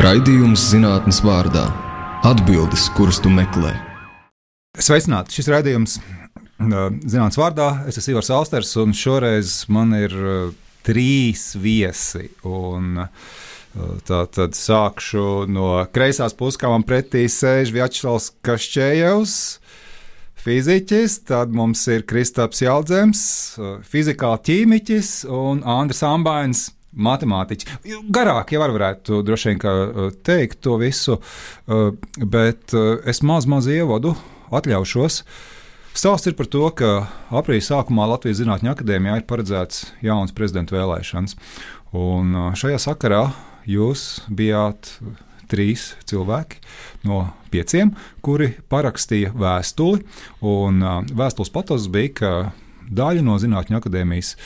Raidījums zinātnes vārdā - atbildes, kuras tu meklē. Sveicināti! Šis raidījums zinātnes vārdā. Es esmu Ivars Alsters, un šoreiz man ir trīs viesi. Un, Tā tad sākšu no kreisās puses, kā man pretī sēž Vjačslavs Kašķējevs, fiziķis, tad mums ir Kristaps Jaldzems, fizikāla ķīmiķis un Andris Ambains matemātiķis. Garāk jau var varētu droši vien teikt to visu, bet es maz, maz ievadu atļaušos. Stāsts ir par to, ka aprīļa sākumā Latvijas Zinātņu akadēmijā ir paredzēts jauns prezidenta vēlēšanas. Un šajā sakarā jūs bijāt trīs cilvēki no pieciem, kuri parakstīja vēstuli. Un vēstules patos bija, ka daļa no Zinātņu akadēmijas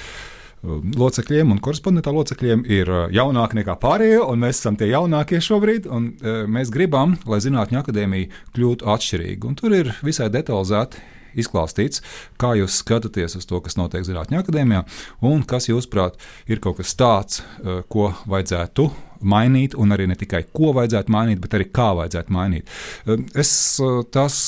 locekļiem un korespondentā locekļiem ir jaunāki nekā pārējie, un mēs esam tie jaunākie šobrīd. Mēs gribam, lai Zinātņu akadēmija kļūtu atšķirīga. Un tur ir visai detalizēti izklāstīts, kā jūs skatāties uz to, kas notiek Zinātņu akadēmijā, un kas, jūsuprāt, ir kaut kas tāds, ko vajadzētu mainīt, un arī ne tikai ko vajadzētu mainīt, bet arī kā vajadzētu mainīt. Es tas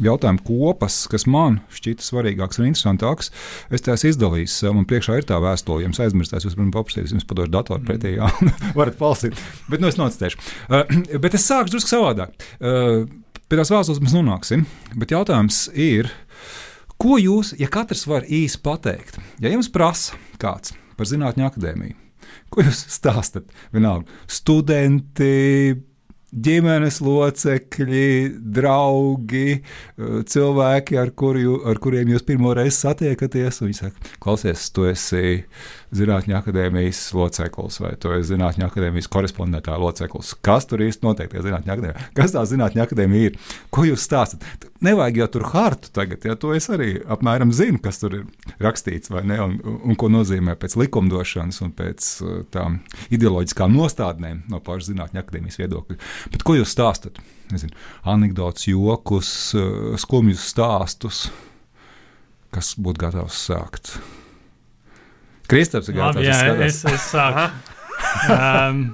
jautājumu kopas, kas man šķita svarīgāks un interesantāks, es tās izdalīju sev. Man priekšā ir tā vēstule, jums aizmirstās, jūs varat paprasīt, jums padošu datoru pretī, jā, varat palsīt. Bet nu es nocitēšu. Uh, bet es sākšu drusku savādāk. Uh, pie tās vēstules mēs nonāksim, bet jautājums ir. Ko jūs, ja katrs var īsi pateikt, ja jums prasa kāds par zinātņu akadēmiju, ko jūs stāstat? Vienalga, studenti, ģimenes locekļi, draugi, eh, cilvēki, ar, kuru, ar kuriem jūs pirmo reizi satiekaties. Viņi saka, klausies, tu esi Zinātņu akadēmijas loceklis vai tu esi Zinātņu akadēmijas korespondentā loceklis. Kas tur īsti notiek? Zinātņu akadēmija? Kas tā Zinātņu akadēmija ir? Ko jūs stāstat? Nevajag jau tur hartu tagad, ja to es arī apmēram zinu, kas tur ir rakstīts vai ne, un, un ko nozīmē pēc likumdošanas un pēc eh, tām ideoloģiskām nostādnēm no pašas Zinātņu akadēmijas viedokļa. Bet ko jūs stāstat? Nezinu, anekdotus, jokus, eh, skumjus stāstus, kas būtu gatavs sākt. Kristaps ir gatavs. Labi, jā, es, es sāku. um,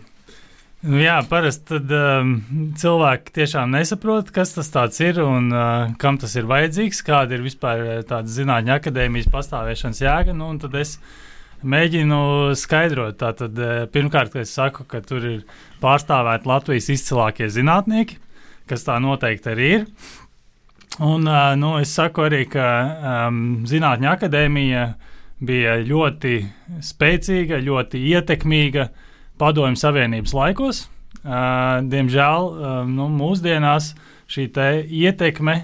Nu jā, parasti tad, um, cilvēki tiešām nesaprot, kas tas ir un uh, kam tas ir vajadzīgs, kāda ir vispār tāda zinātņu akadēmijas pastāvēšanas jēga. Nu, tad es mēģinu skaidrot. Tātad, pirmkārt, es saku, ka tur ir pārstāvēti Latvijas izcilākie zinātnieki, kas tā noteikti arī ir. Un uh, nu, es saku arī, ka um, Zinātņu akadēmija bija ļoti spēcīga, ļoti ietekmīga Padomju Savienības laikos. Uh, diemžēl uh, nu, mūsdienās šī ietekme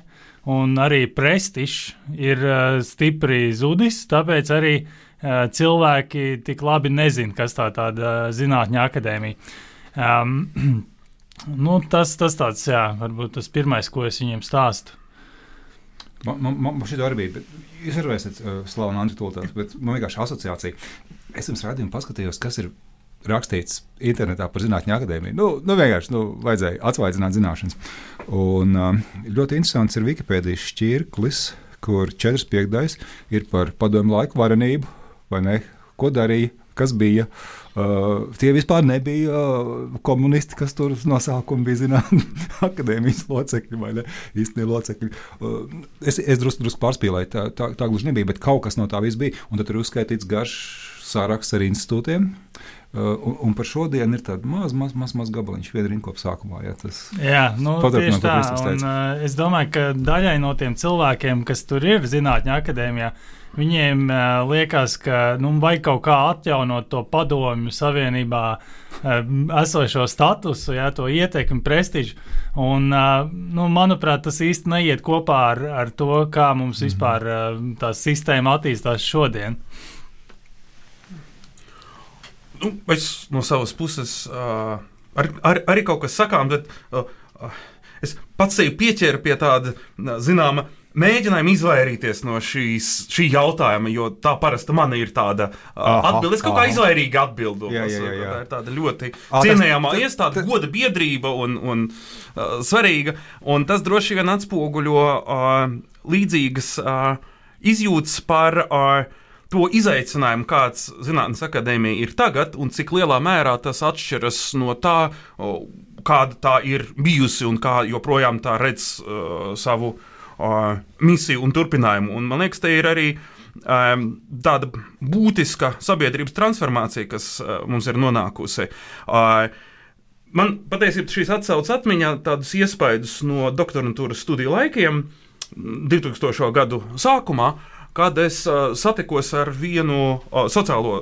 un arī prestižs ir uh, stipri zudis, tāpēc arī cilvēki tik labi nezina, kas tā tāda zinātņu akadēmija. Um, nu, tas, tas tāds, jā, varbūt tas pirmais, ko es viņiem stāstu. Man, man, man šī arī bija. Jūs arī esat uh, slavens antitūlētājs, bet man vienkārši asociācija. Es jums rādīju un paskatījos, kas ir rakstīts internetā par zinātņu akadēmiju. Nu, nu vienkārši nu, vajadzēja atsvaidzināt zināšanas. Un, uh, ļoti interesants ir Wikipēdijas šķirklis, kur 4.5. ir par padomu laiku varenību, vai ne? Ko darīja, kas bija. Uh, tie vispār nebija uh, komunisti, kas tur no sākuma bija zinātnē, akadēmijas locekļi vai īstenībā locekļi. Uh, es es drusku drus pārspīlēju, tā, tā, tā gluži nebija, bet kaut kas no tā viss bija. Un tad tur ir uzskaitīts garš saraksts ar institūtiem. Uh, un, un par šodienu ir tāds mazs, mazs, mazs maz gabaliņš, viena rinkopa sākumā. Jā, tas jā, nu, tieši tā. Un, uh, es domāju, ka daļai no tiem cilvēkiem, kas tur ir zinātņu akadēmijā, viņiem uh, liekas, ka nu, vajag kaut kā atjaunot to padomju savienībā uh, esošo statusu, jā, to ietekmi, prestižu. Un, uh, nu, manuprāt, tas īsti neiet kopā ar, ar to, kā mums mhm. vispār uh, tā sistēma attīstās šodien. Nu, es no savas puses uh, ar, ar, arī kaut kas sakām, bet uh, uh, es pats sevi pieķēru pie tāda zināma. Mēģinājām izvairīties no šīs, šī jautājuma, jo tā parasti man ir tāda atbilde. Es kaut kā izvairīgi atbildu. Jā, jā, jā, jā. Tā ir tāda ļoti cienījama iestāde, goda biedrība un, un uh, svarīga. Un tas droši vien atspoguļo uh, līdzīgas uh, izjūtas par uh, to izaicinājumu, kāds Zinātnes akadēmija ir tagad, un cik lielā mērā tas atšķiras no tā, kāda tā ir bijusi un kā joprojām tā redz uh, savu uh, misiju un turpinājumu. Un, man liekas, te ir arī um, tāda būtiska sabiedrības transformācija, kas uh, mums ir nonākusi. Uh, man patiesībā šīs atsaucas atmiņā tādus iespaidus no doktorantūras studiju laikiem 2000. gadu sākumā. Uh, kad es uh, satikos ar vienu uh, sociālo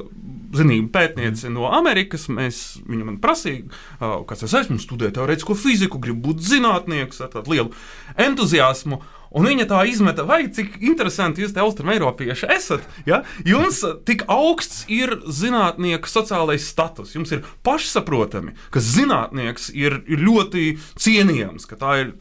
zinību pētnieci no Amerikas. Mēs, viņa man prasīja, uh, kas es esmu, studēju teorētisko fiziku, gribu būt zinātnieks ar tādu lielu entuziasmu. Un viņa tā izmeta, vai cik interesanti jūs, austrumēropieši, esat. Ja? Jums tik augsts ir zinātnieka sociālais status. Jums ir pašsaprotami, ka zinātnieks ir, ir ļoti cienījams, ka tā ir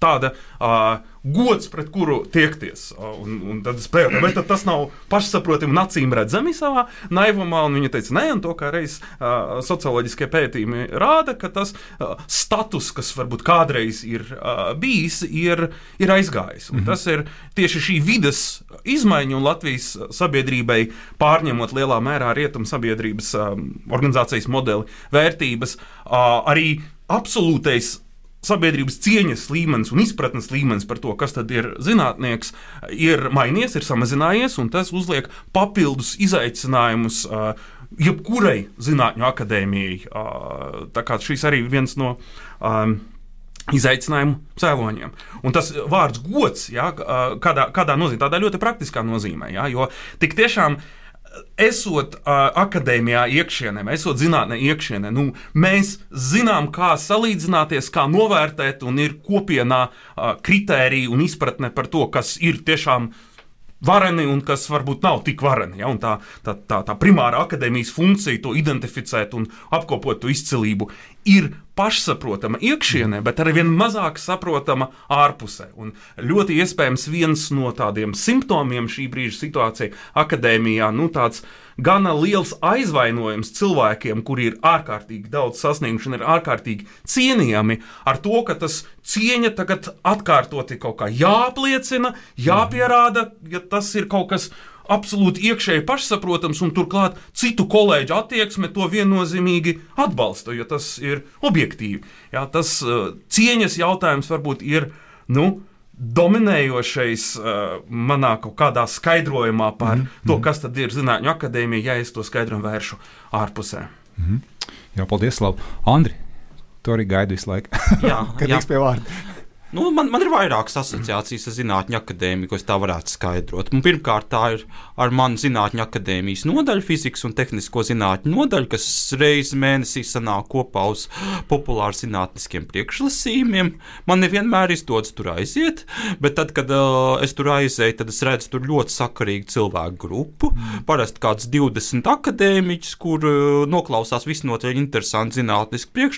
tāda uh, gods, pret kuru tiekties. Un, un tad es pētīju, vai tas nav pašsaprotami un acīm redzami savā naivumā. Viņa teica, nē, un to kā reiz uh, socioloģiskie pētījumi rāda, ka tas uh, status, kas varbūt kādreiz ir uh, bijis, ir, ir aizgājis. Un -hmm. Tas ir tieši šī vidas izmaiņa un Latvijas sabiedrībai pārņemot lielā mērā rietumu sabiedrības um, organizācijas modeli, vērtības, uh, arī absolūtais sabiedrības cieņas līmenis un izpratnes līmenis par to, kas ir zinātnieks, ir mainījies, ir samazinājies, un tas uzliek papildus izaicinājumus. Jebkurai zinātņu akadēmijai. Tā kā šis arī ir viens no um, izaicinājumu cēloņiem. Un tas vārds gods, ja, kādā, kādā nozīmē, tādā ļoti praktiskā nozīmē, ja, jo tik tiešām uh, esot uh, akadēmijā iekšienē, esot zinātnē iekšienē, nu, mēs zinām, kā salīdzināties, kā novērtēt, un ir kopienā uh, kritērija un izpratne par to, kas ir tiešām vareni un kas varbūt nav tik vareni. Ja? Un tā, tā, tā, tā primāra akadēmijas funkcija, to identificēt un apkopot to izcilību, ir pašsaprotama iekšienē, bet arī vien mazāk saprotama ārpusē. Un ļoti iespējams viens no tādiem simptomiem šī brīža situācijā akadēmijā, nu tāds gana liels aizvainojums cilvēkiem, kuri ir ārkārtīgi daudz sasnieguši un ir ārkārtīgi cienījami, ar to, ka tas cieņa tagad atkārtoti kaut kā jāapliecina, jāpierāda, ja tas ir kaut kas absolūti iekšēji pašsaprotams, un turklāt citu kolēģu attieksme to viennozīmīgi atbalsta, jo tas ir objektīvi. Jā, tas uh, cieņas jautājums varbūt ir. Nu, dominējošais uh, manā kaut kādā skaidrojumā par mm -hmm. to, kas tad ir Zinātņu akadēmija, ja es to skaidrojumu vēršu ārpusē. Mm -hmm. Jā, paldies, Lau. Andri, tu arī gaidi visu laiku. Jā, kad tiks pie vārda. Nu, man, man ir vairākas asociācijas ar zinātņu akadēmiju, ko es tā varētu skaidrot. Un pirmkārt, tā ir ar manu zinātņu akadēmijas nodaļu, fizikas un tehnisko zinātņu nodaļu, kas reizes mēnesī sanāk kopā uz populāru zinātniskiem priekšlasījumiem. Man nevienmēr izdodas tur aiziet, bet tad, kad uh, es tur aizēju, tad es redzu tur ļoti sakarīgu cilvēku grupu. Parasti kāds 20 akadēmiķus, kur uh, noklausās visnotaļ interesanti zinātniski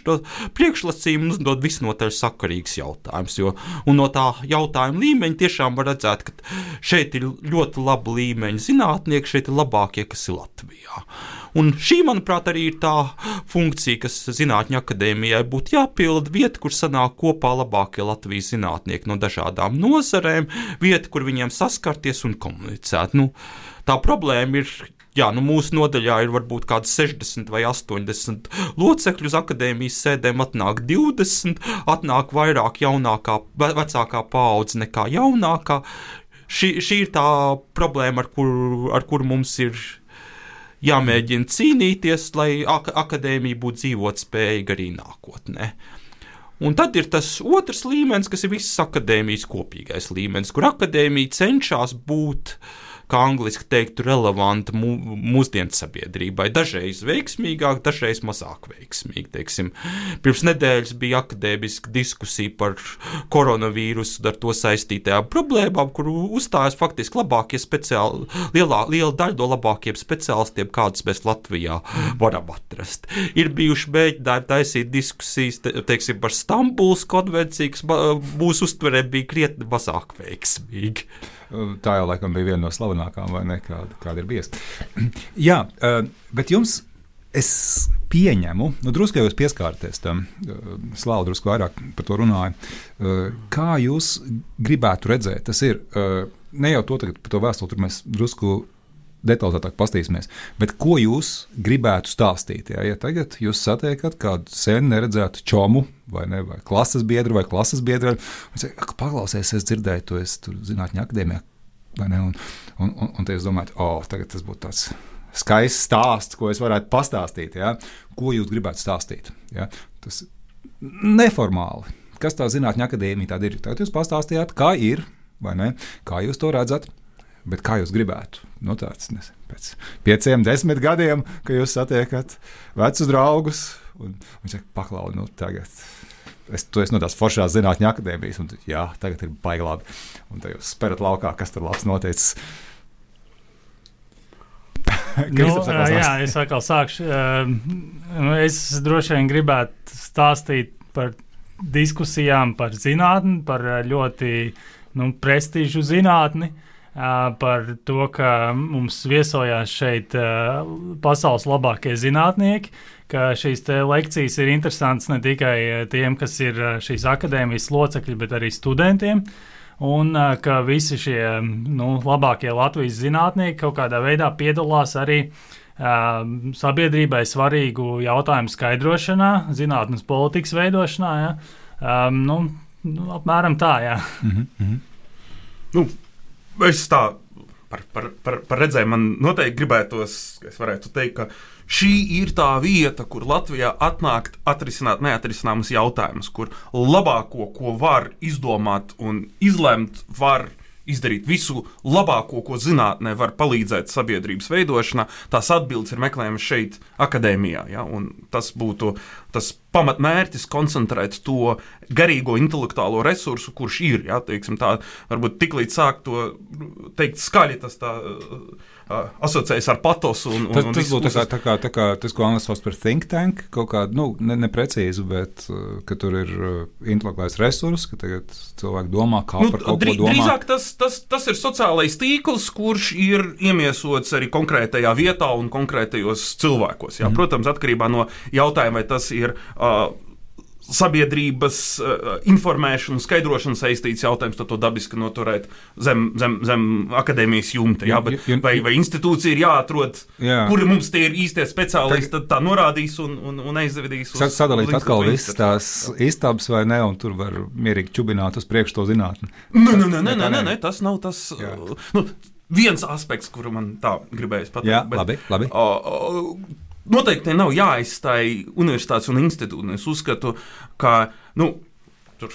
priekšlasījumi un uzdod visnotaļ sakarīgs jautājums. Jo, no tā jautājuma līmeņa tiešām var redzēt, ka šeit ir ļoti laba līmeņa zinātnieki, šeit ir labākie, kas ir Latvijā. Un šī, manuprāt, arī ir tā funkcija, kas Zinātņu akadēmijai būtu jāpilda. Vieta, kur sanāk kopā labākie Latvijas zinātnieki no dažādām nozarēm, vieta, kur viņiem saskarties un komunicēt. Nu, tā problēma ir Jā, nu mūsu nodaļā ir varbūt kaut kādi 60 vai 80 locekļi uz akadēmijas sēdēm, atnāk 20, atnāk vairāk jaunākā, vecākā paudze nekā jaunākā. Šī, šī ir tā problēma, ar kuru ar kur mums ir jāmēģina cīnīties, lai ak akadēmija būtu dzīvot spējīga arī nākotnē. Un tad ir tas otrs līmenis, kas ir visas akadēmijas kopīgais līmenis, kur akadēmija cenšas būt uh, kā angliski teiktu, relevanta mu, mūsdienu sabiedrībai. Dažreiz veiksmīgāk, dažreiz mazāk veiksmīgi. Teiksim. Pirms nedēļas bija akadēmiska diskusija par koronavīrusu, ar to saistītajām problēmām, kur uzstājas faktiski labākie speciāli, lielā, liela daļa no labākajiem speciālistiem, kādus mēs Latvijā varam atrast. Ir bijuši mēģinājumi taisīt diskusijas te, teiksim, par Stambulas konvenciju, kas mūsu uztverē bija krietni mazāk veiksmīgi. Tā jau laikam bija viena no slavenākajām, vai ne? Kāda, kāda ir bijusi. Jā, eh, bet jums. Es pieņemu, nu, drusku jau pieskārties tam, eh, Slāva drusku vairāk par to runāja. Eh, kā jūs gribētu redzēt, tas ir ne jau to, ka par to vēstuli tur mēs drusku detalizētāk paskatīsimies. Bet ko jūs gribētu stāstīt? Ja, ja tagad jūs satiekat kādu sen neredzētu čomu, vai, ne, vai klases biedru, vai klases biedru, un sakat, paklausies, es dzirdēju, to zinātņu akadēmijā. Un, un, un, un es domāju, oh, tagad tas būtu tāds skaists stāsts, ko es varētu pastāstīt. Ja? Ko jūs gribētu stāstīt? Ja? Tas neformāli. Kas tā zinātņu akadēmija tāda ir? Tagad jūs pastāstījāt, kā ir, vai ne? Kā jūs to redzat? Bet kā jūs gribētu? Nu, tāds, ne, pēc pieciem, desmit gadiem, kad jūs satiekat vecus draugus, un viņš saka, paklau, nu, tagad. Es, tu esi no tās foršās zinātņu akadēmijas, un jā, tagad ir baigi labi. Un tad jūs sperat laukā, kas tur labs noticis. nu, jā, es atkal sākšu. Es droši vien gribētu stāstīt par diskusijām par zinātni, par ļoti nu, prestižu zinātni. Uh, par to, ka mums viesojās šeit pasaules labākie zinātnieki, ka šīs lekcijas ir interesantas ne tikai tiem, kas ir šīs akadēmijas locekļi, bet arī studentiem. Un ka visi šie nu, labākie Latvijas zinātnieki kaut kādā veidā piedalās arī sabiedrībai svarīgu jautājumu skaidrošanā, zinātnes politikas veidošanā. Ja? Um, nu, nu, apmēram tā, jā. Mm -hmm. nu, es tā par, par, par, par redzējumu man noteikti gribētos, es varētu teikt, ka šī ir tā vieta, kur Latvijā atnākt atrisināt neatrisināmus jautājumus, kur labāko, ko var izdomāt un izlemt, var izdarīt visu labāko, ko zinātnē var palīdzēt sabiedrības veidošanā, tās atbildes ir meklējamas šeit, akadēmijā. Ja? Tas būtu tas pamatmērķis koncentrēt to garīgo intelektuālo resursu, kurš ir. Ja? Teiksim, tā, varbūt tiklīdz sāk to teikt skaļi, tas tā asociējas ar patosu. Un, un, tas, un tas būtu tā kā, tā kā, tā kā tas, ko angļuiski sauc par think tank, kaut kādu nu, ne, neprecīzu, bet ka tur ir intelektuālais resurs, ka tagad cilvēki domā, kā nu, par kaut drī, ko domāt. Drīzāk tas, tas, tas ir sociālais tīkls, kurš ir iemiesots arī konkrētajā vietā un konkrētajos cilvēkos. Jā. Mm. Protams, atkarībā no jautājuma, vai tas ir. Uh, sabiedrības uh, informēšanu, skaidrošanu saistīts jautājums, tad to dabiski noturēt zem, zem, zem akadēmijas jumta. Jā, bet, vai, vai institūcija ir jāatrod, jā. kuri mums tie ir īstie speciālisti, tad tā norādīs un, un, un aizvedīs. Uz, sadalīt atkal visas tās istabas vai ne, un tur var mierīgi čubināt uz priekšu to zinātni. Nē, nē, nē, nē, nē, nē, tas nav tas. Jā. Nu, viens aspekts, kuru man tā gribējās pateikt. Jā, bet, labi, labi. O, o, Noteikti nav jāaizstāj universitātes un institūti. Es uzskatu, ka nu, tur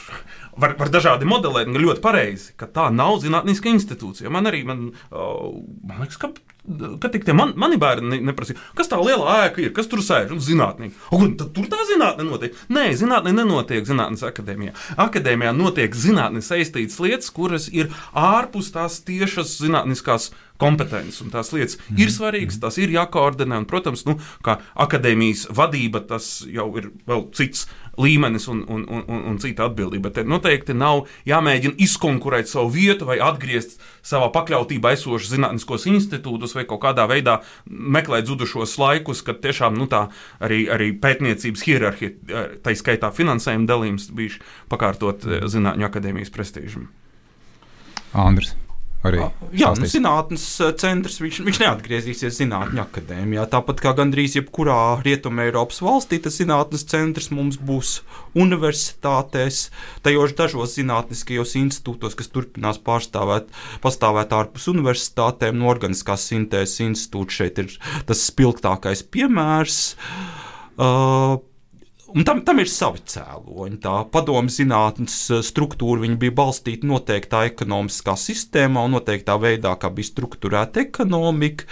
var, var dažādi modelēt, un ļoti pareizi, ka tā nav zinātniska institūcija. Man arī, man, man liekas, ka kad tik tie man, mani bērni neprasīja, kas tā liela ēka ir, kas tur sēž un zinātnīgi. Un tad tur tā zinātne notiek. Nē, zinātne nenotiek zinātnes akadēmijā. Akadēmijā notiek zinātnes saistītas lietas, kuras ir ārpus tās tiešas zinātniskās kompetences. Un tās lietas mm. ir svarīgas, tās ir jākoordinē. Un, protams, nu, kā akadēmijas vadība, tas jau ir vēl cits līmenis un, un, un, un, cita atbildība. Te noteikti nav jāmēģina izkonkurēt savu vietu vai atgriezt savā pakļautībā esošus zinātniskos institūtus vai kaut kādā veidā meklēt zudušos laikus, kad tiešām nu, tā arī, arī pētniecības hierarhija, tā izskaitā finansējuma dalījums, bija pakārtot eh, Zinātņu akadēmijas prestižam. Andris. Arī Jā, nu, zinātnīs centrs viņš, viņš neatgriezīsies zinātņu akadēmijā. Tāpat kā gandrīz jebkurā rietumē Eiropas valstī, tas zinātnīs centrs mums būs universitātēs, tajos dažos zinātniskajos institūtos, kas turpinās pārstāvēt, pastāvēt ārpus universitātēm. No organiskās sintēzes institūta šeit ir tas spilgtākais piemērs. Uh, Un tam, tam ir savi cēloņi. Tā padomu zinātnes eh, struktūra bija balstīta noteiktā ekonomiskā sistēmā un noteiktā veidā, kā bija strukturēta ekonomika.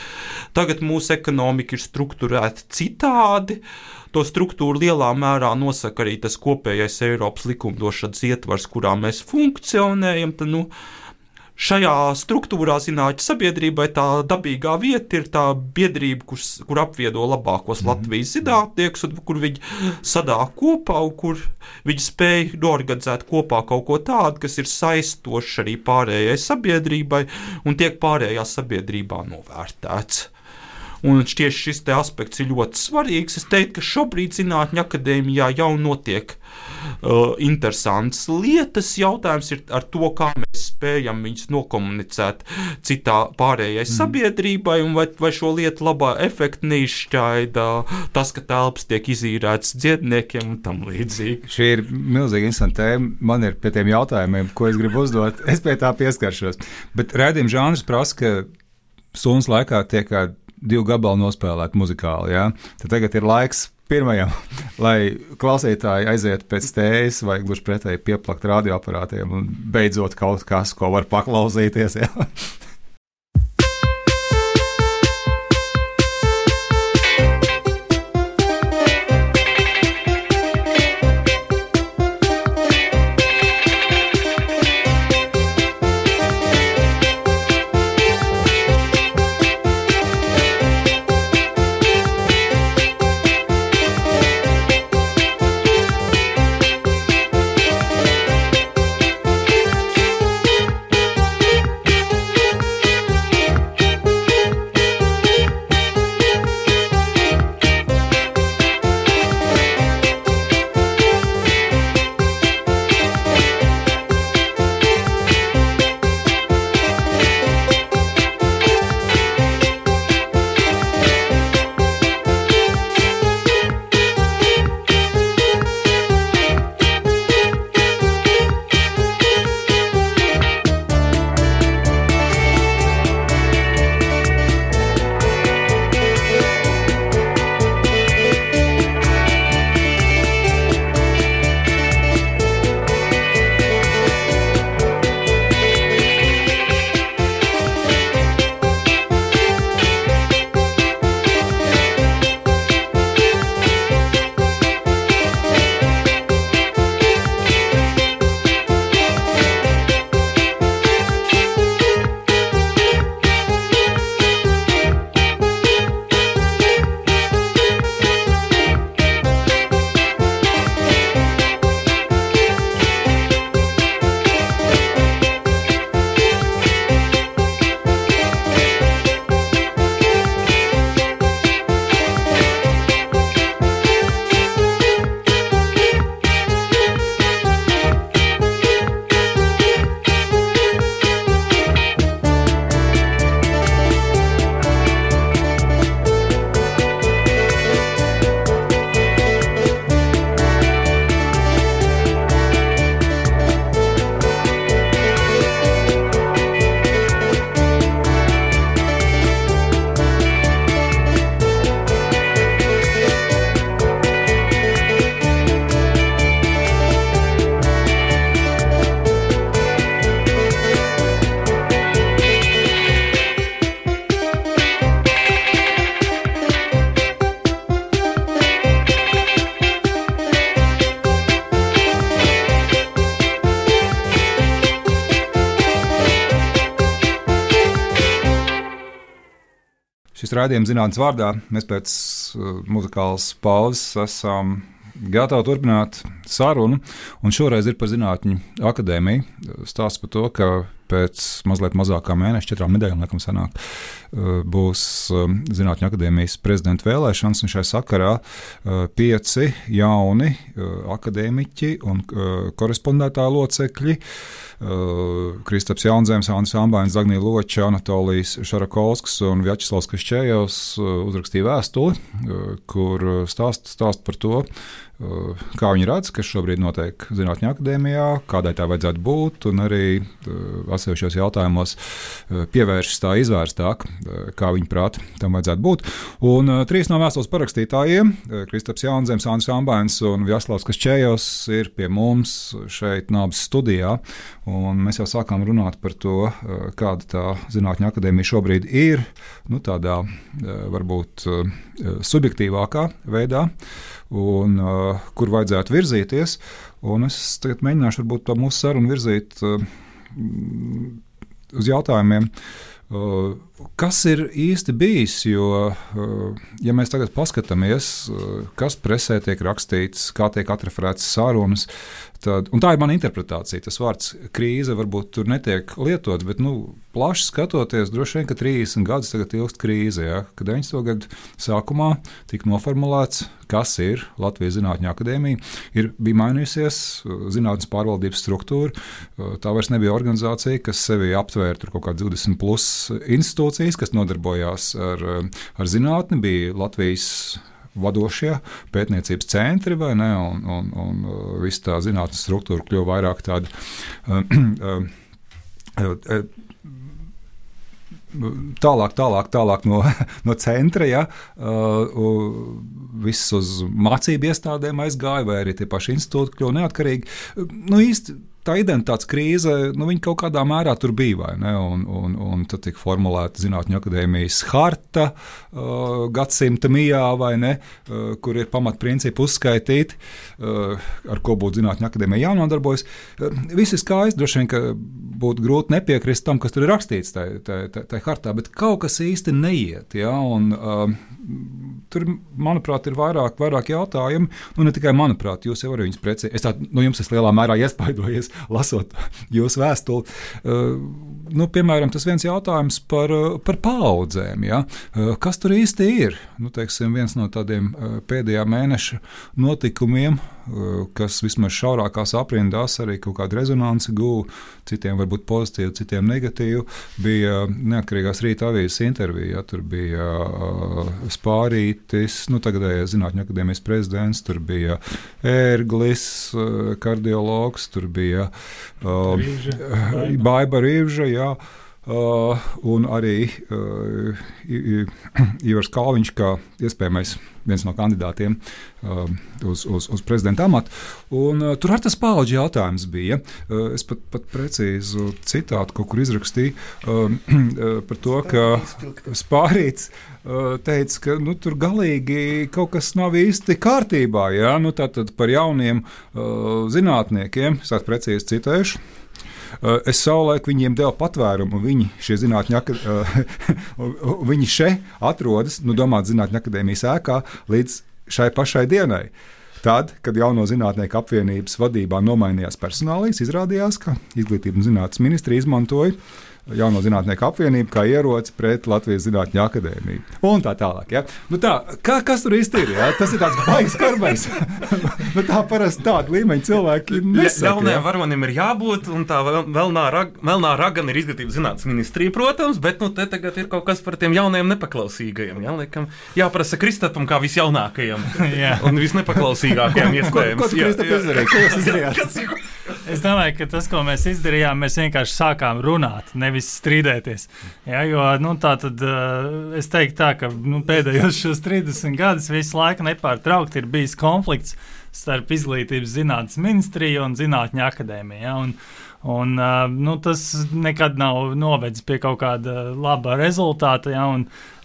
Tagad mūsu ekonomika ir strukturēta citādi. To struktūru lielā mērā nosaka arī tas kopējais Eiropas likumdošanas ietvars, kurā mēs funkcionējam. Tad, nu, šajā struktūrā zinātnē sabiedrībai tā dabīgā vieta ir tā biedrība, kur, kur apviedo labākos mm. Latvijas zinātniekus, kur viņi sadāk kopā, un kur viņi spēj norganizēt kopā kaut ko tādu, kas ir saistošs arī pārējai sabiedrībai un tiek pārējā sabiedrībā novērtēts. Un tieši šis aspekts ir ļoti svarīgs. Es teiktu, ka šobrīd Zinātņu akadēmijā jau notiek uh, interesantas lietas. Jautājums ir ar to, kā mēs spējam viņus nokomunicēt citā pārējai mm. sabiedrībai, un vai, vai šo lietu labā efekta neizšķaida tas, ka telpas tiek izīrētas dziedniekiem un tam līdzīgi. Šī ir milzīgi interesanta tēma. Man ir pie tiem jautājumiem, ko es gribu uzdot. Es pie tā pieskaršos. Bet redzējuma žanrs prasa, ka stundas laikā tiek divi gabali nospēlēti muzikāli. Ja? Tad tagad ir laiks pirmajam, lai klausītāji aiziet pēc tējas, vai gluži pretēji pieplakt radioaparātiem un beidzot kaut kas, ko var paklausīties. Ja? Šis raidījums zinātnīs vārdā mēs pēc uh, muzikālas pauzes esam gatavi turpināt sarunu. Un šoreiz ir par Zinātņu akadēmiju. Stāsts par to, ka pēc mazliet mazāk kā mēneša, četrām nedēļām, laikam, sanāk, būs um, Zinātņu akadēmijas prezidenta vēlēšanas. Un šai sakarā uh, pieci jauni akadēmiķi un korespondētāji locekļi. Kristaps Jaunzēns, Andris Ambāns, Zagnija Loča, Anatolijas Šarakovskis un Vjačeslavs Kašķējos uzrakstīja vēstuli, kur stāst, stāst par to, Eh, kā viņi redz, kas šobrīd notiek Zinātņu akadēmijā, kādai tā vajadzētu būt, un arī atsevišķos jautājumos pievēršas tā izvērstāk, kā viņi prāt tam vajadzētu būt. Un trīs no vēstules parakstītājiem - Kristaps Jaunzems, Andris Ambains un Vjaslavs Kašķējos - ir pie mums šeit Nābas studijā, un mēs jau sākām runāt par to, kāda tā Zinātņu akadēmija šobrīd ir, nu tādā varbūt subjektīvākā veidā un kur vajadzētu virzīties. Un es tagad mēģināšu to mūsu sarunu virzīt uz jautājumiem. Kas ir īsti bijis? Jo, uh, ja mēs tagad paskatāmies, uh, kas presē tiek rakstīts, kā tiek atreferētas sarunas, tad, un tā ir mana interpretācija. Tas vārds krīze varbūt tur netiek lietots, bet nu, plaši skatoties, droši vien, ka 30 gadus tagad ilgst krīze. Ja? Kad 90. gadu sākumā tika noformulēts, kas ir Latvijas Zinātņu akadēmija, ir bija mainījusies zinātnes pārvaldības struktūra. Tā vairs nebija organizācija, kas sevi aptvēra kaut kādas 20 plus institūcijas, kas nodarbojās ar, ar zinātni, bija Latvijas vadošie pētniecības centri, vai ne? Un, un, un uh, viss tā zinātnīs struktūra kļuva vairāk tāda. Uh, tālāk, tālāk, tālāk no, no centra. Ja, viss uz mācību iestādēm aizgāja, vai arī tie paši institūti kļuva neatkarīgi. Nu, īsti, tā identitātes krīze, nu, viņa kaut kādā mērā tur bija. Un, un, un tad tika formulēta Zinātņu akadēmijas harta uh, gadsimta mijā, ne, uh, kur ir pamatprincipi uzskaitīti, uh, ar ko būtu Zinātņu akadēmija jānodarbojas. Uh, viss ir skaisti, droši vien, ka būtu grūti nepiekrist tam, kas tur ir rakstīts tajā hartā, bet kaut kas īsti neiet. Ja, un, uh, tur, manuprāt, ir vairāk, vairāk jautājumu. Nu, ne tikai manuprāt, jūs jau arī viņus precizējat. Es tā, nu, jums esmu lielā mērā iespaidojies, lasot jūsu vēstuli. Uh, nu, piemēram, tas viens jautājums par, uh, par paudzēm. Ja? Uh, kas tur īsti ir? Nu, teiksim, viens no tādiem uh, pēdējā mēneša notikumiem, kas vismaz šaurākās aprindās arī kaut kādu rezonanci guva, citiem varbūt pozitīvu, citiem negatīvu, bija neatkarīgās rīta avīzes intervija. Ja? Tur bija Spārītis, nu, tagadējais Zinātņu akadēmijas prezidents, tur bija Ērglis, kardiologs, tur bija uh, Baiba Rīvža. Jā, Uh, un arī uh, Ivars Kalniņš, kā iespējamais viens no kandidātiem uh, uz, uz, uz prezidenta amatu. Un, uh, tur arī tas paudžu jautājums bija. Uh, es pat, pat precīzu citātu kaut kur izrakstīju uh, par to, ka Spārīts uh, teica, ka nu, tur galīgi kaut kas nav īsti kārtībā. Ja? Nu, Tātad par jauniem uh, zinātniekiem, es tādu precīzi citēšu. Eh, es savulaik viņiem devu patvērumu, un viņi šie zinātņu, eh, viņi šeit atrodas, nu, domāt, zinātņu akadēmijas ēkā līdz šai pašai dienai. Tad, kad jauno zinātnieku apvienības vadībā nomainījās personālīs, izrādījās, ka Izglītības un zinātnes ministrija izmantoja jauno zinātnieku apvienību kā ieroci pret Latvijas Zinātņu akadēmiju. Un tā tālāk. Ja? Nu tā, kā, kas tur īsti ir? Ja? Tas ir tāds baigs karbais. nu tā parasti tāda līmeņa cilvēki nesaka. Jaunajam ja? varonim ir jābūt, un tā vēlnā, rag, ragana ir izglītības zinātnes ministrija, protams, bet nu, te tagad ir kaut kas par tiem jaunajiem nepaklausīgajiem. Ja? Liekam, jāprasa Kristapam kā visjaunākajam un visnepaklausīgākajam iespējams. Ko, ko tu Kristap izdarīji? Ko jūs izdarījāt? Es domāju, ka tas, ko mēs izdarījām, mēs vienkārši sākām runāt, nevis strīdēties. Ja, jo, nu, tā tad uh, es teiktu, tā, ka nu, pēdējos 30 gadus visu laiku nepārtraukti ir bijis konflikts starp Izglītības zinātnes ministriju un Zinātņu akadēmiju. Ja, un, Un, uh, nu, tas nekad nav novedis pie kaut kāda laba rezultāta. Ja,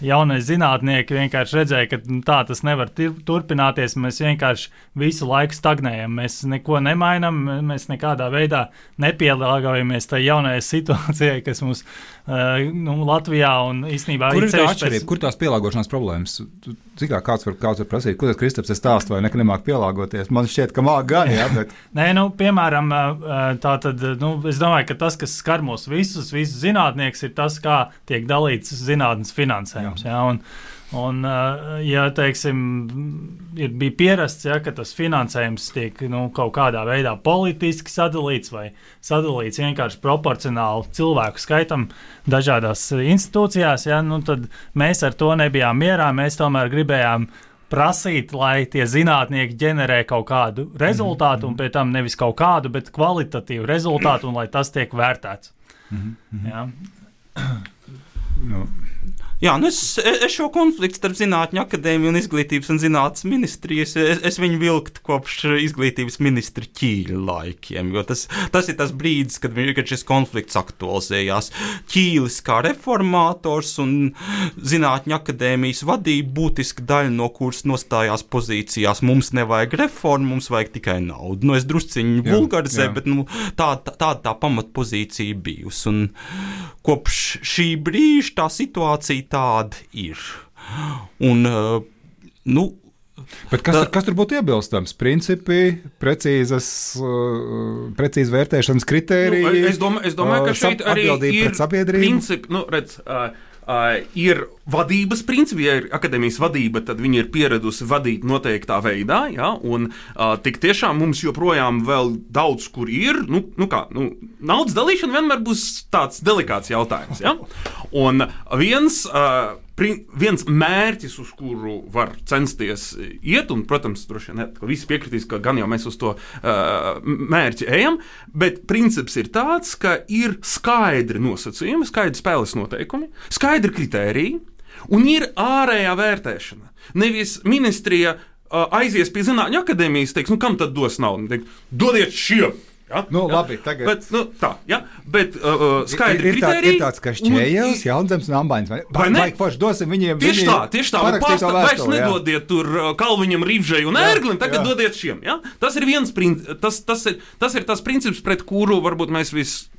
jaunais zinātnieki vienkārši redzēja, ka nu, tā tas nevar turpināties. Mēs vienkārši visu laiku stagnējam, mēs neko nemainām, mēs nekādā veidā nepielāgojamies tai jaunajai situācijai, kas mums uh, nu, Latvijā un īstenībā ir atšķirība. Pēc... Kur tās pielāgošanās problēmas? Cik kā kāds var, kāds var prasīt, ko tas Kristaps stāsta vai nekad nemāk pielāgoties? Man šķiet, ka māk gan, jā, bet. Nē, nu, piemēram, tā tad, nu, es domāju, ka tas, kas skar mūs visus, visus zinātnieks, ir tas, kā tiek dalīts zinātnes finansējums Jā. Ja, un, Un, ja teiksim, ir bija pierasts, ja, ka tas finansējums tiek nu, kaut kādā veidā politiski sadalīts vai sadalīts vienkārši proporcionāli cilvēku skaitam dažādās institūcijās, ja, nu, tad mēs ar to nebijām mierā. Mēs tomēr gribējām prasīt, lai tie zinātnieki ģenerē kaut kādu rezultātu, un pēc tam nevis kaut kādu, bet kvalitatīvu rezultātu, un lai tas tiek vērtēts. Mm -hmm. ja. no. Jā, nu es, es šo konfliktu starp Zinātņu akadēmiju un Izglītības un zinātnes ministrijas, es, es viņu vilktu kopš izglītības ministra ķīļa laikiem, tas, tas ir tas brīdis, kad, kad šis konflikts aktualizējās. Ķīlis kā reformātors un Zinātņu akadēmijas vadība būtiska daļa no kuras nostājās pozīcijās. Mums nevajag reformu, mums vajag tikai naudu. Nu, es drusciņi vulgarizēju, bet nu, tāda tā, tā, tā pamatpozīcija bijusi. Un kopš šī brīža tā situācija tāda ir. Un, eh, nu, Bet kas, tur, kas tur būtu iebilstams? Principi, precīzas, uh, precīzi vērtēšanas kritēriji. Nu, es, domā, es domāju, ka uh, šeit arī atbildība ir pret sabiedrību. principi, nu, redz, uh, uh, ir vadības principi, ja ir akadēmijas vadība, tad viņi ir pieradusi vadīt noteiktā veidā, ja, un uh, tik tiešām mums joprojām vēl daudz kur ir, nu, nu kā, nu, naudas dalīšana vienmēr būs tāds delikāts jautājums, ja, un viens, uh, viens mērķis, uz kuru var censties iet, un, protams, droši vien visi piekritīs, ka gan jau mēs uz to uh, mērķi ejam, bet princips ir tāds, ka ir skaidri nosacījumi, skaidri spēles noteikumi, skaidri kritēriji, un ir ārējā vērtēšana. Nevis ministrija uh, aizies pie zinātņu akadēmijas, teiks, nu kam tad dos naudu? Teiks, Dodiet šiem! Ja? Nu, ja? labi, tagad- Bet, nu, tā, ja? bet uh, skaidri ir, ir, tā, kritēriji. ir tāds, ka jaunzemes un ambaiņas. Vai Vai ne? ne? Forši dosim viņiem. Tieši viņi tā, tieši tā. Pārsta, vairs nedodiet tur uh, Kalviņam, Rīvžai un Ērglim, tagad jā. dodiet šiem. Ja? Tas ir viens princips, tas, tas, ir, tas ir tas princips, pret kuru varbūt mēs visi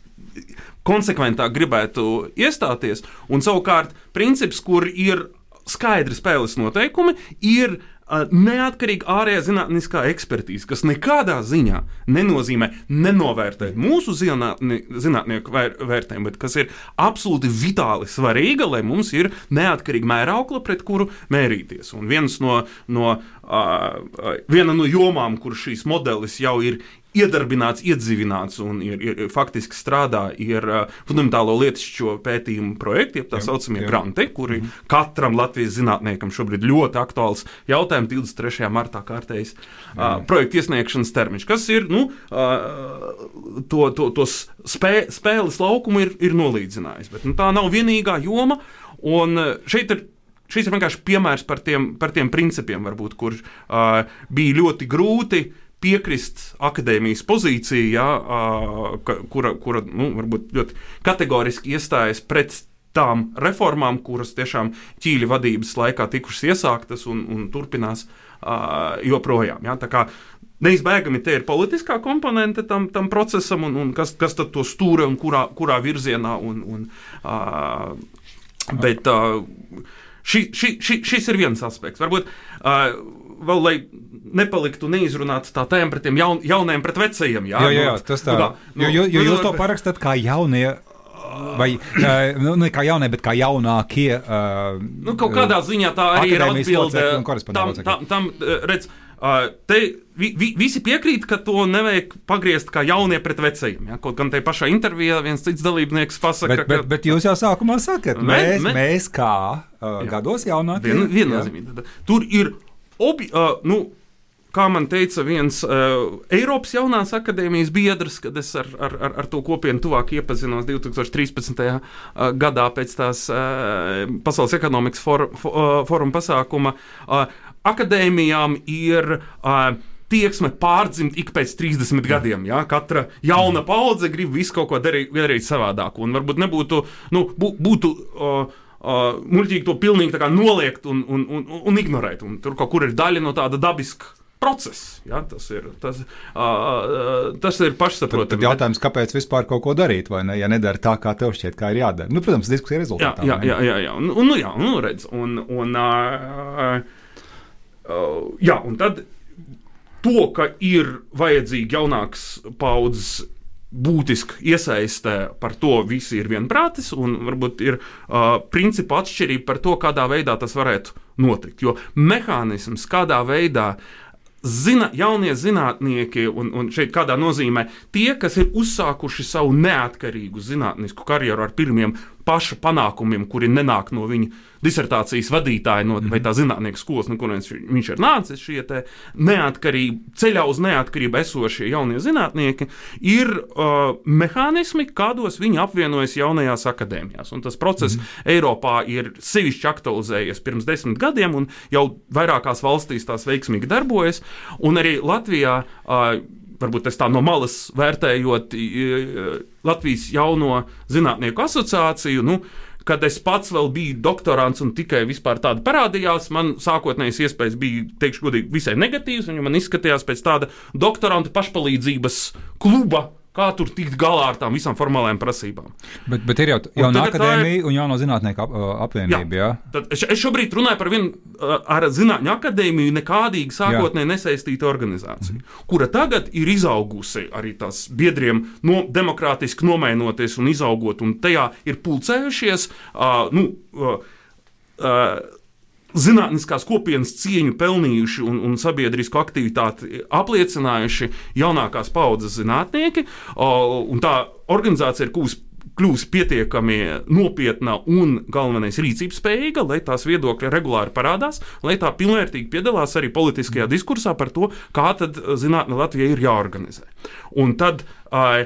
konsekventāk gribētu iestāties. Un savukārt, princips, kur ir skaidri spēles noteikumi, ir uh, neatkarīga ārējā zinātniskā ekspertīze, kas nekādā ziņā nenozīmē nenovērtēt mūsu zinātni, zinātnieku vēr, vērtējumu, bet kas ir absolūti vitāli svarīga, lai mums ir neatkarīga mēraukla, pret kuru mērīties. Un viens no, no, uh, viena no jomām, kur šīs modelis jau ir iedarbināts, iedzīvināts un ir, ir, faktiski strādā, ir uh, fundamentālo lietišķo pētījumu projekti, jeb tā Jā, saucamie jā. granti, kuri mm. katram Latvijas zinātniekam šobrīd ļoti aktuāls jautājums. 23. martā kārtējs uh, projekta iesniegšanas termiņš, kas ir nu, uh, to, to, to spē, spēles laukumu ir, ir nolīdzinājis. Bet, nu, tā nav vienīgā joma, un uh, šeit ir Šis ir vienkārši piemērs par tiem, par tiem principiem, varbūt, kur uh, bija ļoti grūti piekrist akadēmijas pozīcijai, ja, kura, kura nu, varbūt ļoti kategoriski iestājas pret tām reformām, kuras tiešām ķīļa vadības laikā tikušas iesāktas un, un turpinās uh, joprojām. Ja. Tā kā Neizbēgami te ir politiskā komponente tam, tam procesam, un, un kas, kas tad to stūra un kurā, kurā virzienā. Un, un, uh, bet uh, ši, ši, ši, šis ir viens aspekts. Varbūt uh, vēl, lai nepaliktu neizrunāts tā tēma pret tiem jaun, jauniem, pret vecajiem. Jā, Jā, jā, jā, Nu, tas tā. nu kā, Jo, jo, jo nu, jūs to nu, parakstat kā jaunie. Vai eh, nu, ne kā jaunie, bet kā jaunākie. Uh, Nu, kaut kādā ziņā tā arī ir atbilde tam, tam, tam eh, redz, uh, te vi, vi, visi piekrīt, ka to nevajag pagriezt kā jaunie pret vecajiem. Ja? Kaut gan te pašā intervijā viens cits dalībnieks pasaka, Bet, bet, bet jūs jau sākumā sakat, Mē- mēs, mē- mēs kā uh, gados jaunākie. Vien, jā. viennozīmīgi. Tur ir obi, uh, nu, kā man teica viens uh, Eiropas jaunās akadēmijas biedrs, kad es ar, ar, ar, ar to kopienu tuvāk iepazinos 2013. Uh, gadā pēc tās uh, Pasaules ekonomikas for, for, uh, foruma pasākuma. Uh, akadēmijām ir. Uh, Tieksme pārdzimt ik pēc 30 gadiem. Ja? Katra jauna paudze grib visu kaut ko darīt, darīt savādāk. Un varbūt nebūtu, nu, bū, būtu uh, uh, muļķīgi to pilnīgi noliegt un, un, un, un ignorēt. Un tur kaut kur ir daļa no tāda dabiska procesa. Ja? Tas ir, tas, uh, tas ir Tad, pašsaprotami. tad jautājums, kāpēc vispār kaut ko darīt, vai ne? Ja nedara tā, kā tev šķiet, kā ir jādara. Nu, protams, diskusija Jā, rezultātā. jā, ne? jā, jā, jā. Un, un, nu, jā, nu, redz, un, un, uh, uh, jā, un tad to, ka ir vajadzīga jaunāks paudzes būtiska iesaiste, par to visi ir vienprātis, un varbūt ir uh, principu atšķirība par to, kādā veidā tas varētu notikt. Jo mehānisms, kādā veidā zina, jaunie zinātnieki, un, un šeit kādā nozīmē tie, kas ir uzsākuši savu neatkarīgu zinātnisku karjeru ar pirmiem paša panākumiem, kuri nenāk no viņa disertācijas vadītāja no, vai tā zinātnieka skolas, no kurienes vi- viņš ir nācis. Šie te neatkarīgi, ceļā uz neatkarību esošie jaunie zinātnieki ir uh, mehānismi, kādos viņi apvienojas jaunajās akadēmijās. Un tas process mm. Eiropā ir sevišķi aktualizējies pirms desmit gadiem, un jau vairākās valstīs tās veiksmīgi darbojas. Un arī Latvijā. Uh, Varbūt es tā no malas vērtējot Latvijas jauno zinātnieku asociāciju. Nu, Kad es pats vēl biju doktorants un tikai vispār tāda parādījās, man sākotnējas iespējas bija, teikšu, godīgi, visai negatīvas. Viņa man izskatījās pēc tāda doktoranta pašpalīdzības kluba kā tur tikt galā ar tām visām formālajām prasībām. Bet, bet ir jau Un jauna akadēmija ir... un jauno zinātnieku ap, apvienība. Jā. Tad es šobrīd runāju par vienu ar zinātņu akadēmiju, nekādīgi sākotnēji nesaistītu organizāciju, mm. kura tagad ir izaugusi arī tās biedriem, no, demokrātiski nomainoties un izaugot, un tajā ir pulcējušies. Uh, nu, uh, uh, zinātniskās kopienas cieņu pelnījuši un, un sabiedrisku aktivitāti apliecinājuši jaunākās paudzes zinātnieki. Tā organizācija ir kļuvusi kļūst pietiekami nopietna un galvenais rīcības spējīga, lai tās viedokļi regulāri parādās, lai tā pilnvērtīgi piedalās arī politiskajā diskursā par to, kā tad zinātne Latvijai ir jāorganizē. Un tad uh,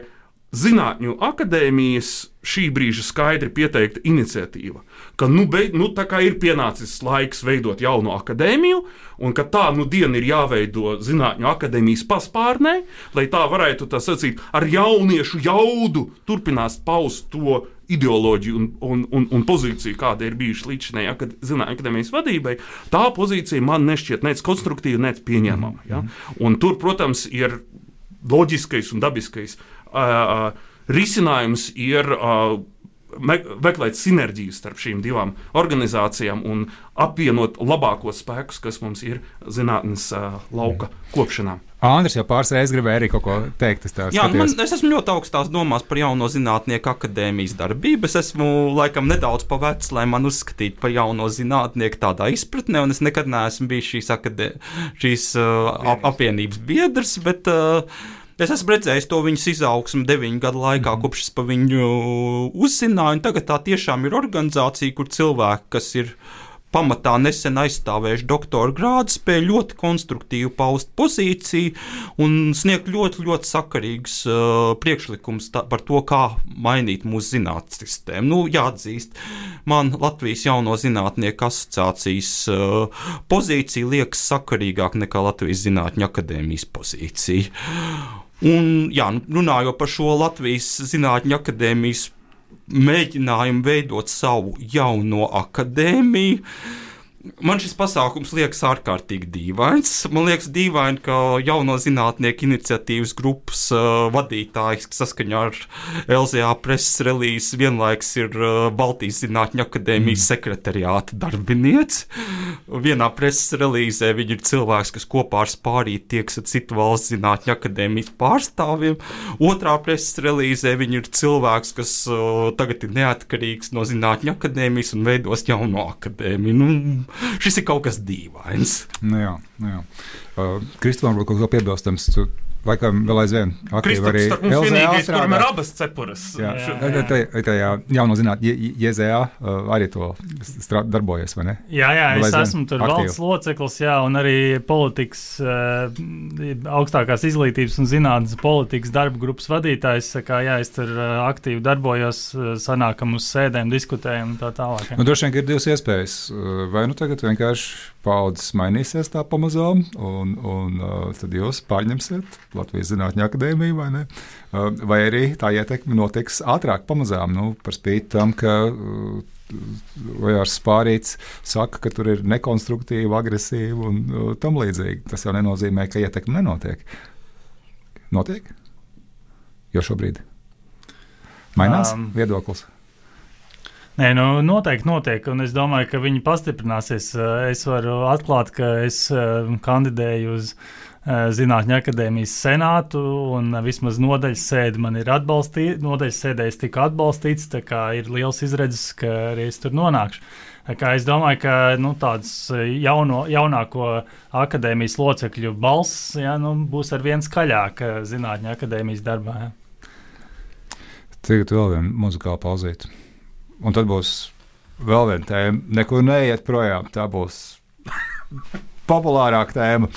Zinātņu akadēmijas šī brīža skaidri pieteikta iniciatīva, ka nu, beid, nu, ir pienācis laiks veidot jaunu akadēmiju, un ka tā nu diena ir jāveido Zinātņu akadēmijas paspārnē, lai tā varētu tā sacīt ar jauniešu jaudu turpināt paust to ideoloģiju un, un, un, un pozīciju, kāda ir bijusi līdz šim akad, akadēmijas vadībai, tā pozīcija man nešķiet nec konstruktīva, nec pieņemama. Ja? Un tur, protams, ir loģiskais un dabiskais uh, risinājums ir meklēt sinerģiju starp šīm divām organizācijām un apvienot labākos spēkus, kas mums ir zinātnīs uh, lauka kopšanā. Andris jau pāris reizes gribēja arī kaut ko teikt. Es, Jā, man, es esmu ļoti augstās domās par jauno zinātnieku akadēmijas darbību. Es esmu laikam nedaudz pavecs, lai man uzskatītu par jauno zinātnieku tādā izpratnē, un es nekad neesmu bijis šīs, akadē, šīs uh, apvienības biedrs. Bet, uh, Es esmu redzējis to viņas izaugsmu deviņu gadu laikā, mm. kopš es par viņu uzzināju. Tagad tā tiešām ir organizācija, kur cilvēki, kas ir pamatā nesen aizstāvējuši doktora grādu, spēja ļoti konstruktīvi paust pozīciju un sniegt ļoti, ļoti sakarīgus uh, priekšlikumus par to, kā mainīt mūsu zinātnīs sistēmu. Nu, jāatzīst, man Latvijas jauno zinātnieku asociācijas uh, pozīcija liekas sakarīgāk nekā Latvijas Zinātņu akadēmijas pozīcija. Un, jā, nu, runājot par šo Latvijas Zinātņu akadēmijas mēģinājumu veidot savu jauno akadēmiju. Man šis pasākums liekas ārkārtīgi dīvains. Man liekas, dīvaini, ka jauno zinātnieku iniciatīvas grupas uh, vadītājs saskaņā ar LZA preses relīzi vienlaikus ir uh, Baltijas Zinātņu akadēmijas mm. sekretariāta darbinieks. Vienā preses relīzē viņi ir cilvēks, kas kopā ar spārīti tieks ar citu valsts zinātņu akadēmijas pārstāvjiem. Otrā preses relīzē viņi ir cilvēks, kas uh, tagad ir neatkarīgs no zinātņu akadēmijas un veidos jauno akadēmiju. Nu, šis ir kaut kas dīvains. Nu jā, nu jā. Uh, Kristofam, kaut ko piebilstams. Tu Laikam vēl aizvien aktīvi arī LZA strādā. Ir abas cepuras. Jā, tajā jauno zināt, JZA arī to darbojas, vai ne? Jā, jā, es esmu tur aktīvi. valsts loceklis, jā, un arī politikas, augstākās izglītības un zinātnes politikas darba grupas vadītājs. Kā, jā, es tur aktīvi darbojos, sanākam uz sēdēm, diskutējam un tā tālāk. Nu, droši vien ir divas iespējas. Vai nu tagad vienkārši paudzes mainīsies tā pamazām, un, un tad jūs pārņemsiet Latvijas Zinātņu akadēmiju, vai ne? Vai arī tā ietekme notiks ātrāk, pamazām, nu, par spīti tam, ka uh, Vajārs Spārīts saka, ka tur ir nekonstruktīva, agresīva un tam līdzīgi. Tas jau nenozīmē, ka ietekme nenotiek. Notiek? Jo šobrīd mainās um, viedoklis. Nē, nu, noteikti notiek, un es domāju, ka viņi pastiprināsies. Eh, es varu atklāt, ka es eh, kandidēju uz eh, Zinātņu akadēmijas senātu, un vismaz nodaļas sēde man ir atbalstīta. Nodaļas sēdē es tiku atbalstīts, tā kā ir liels izredzes, ka arī es tur nonākšu. Kā es domāju, ka nu, tāds jauno, jaunāko akadēmijas locekļu balss ja, nu, būs ar vien skaļāk Zinātņu akadēmijas darbā. Ja. Tagad vēl viena muzikāla pauzīte. Un tad būs vēl viena tēma. Nekur neiet projām. Tā būs populārāka tēma.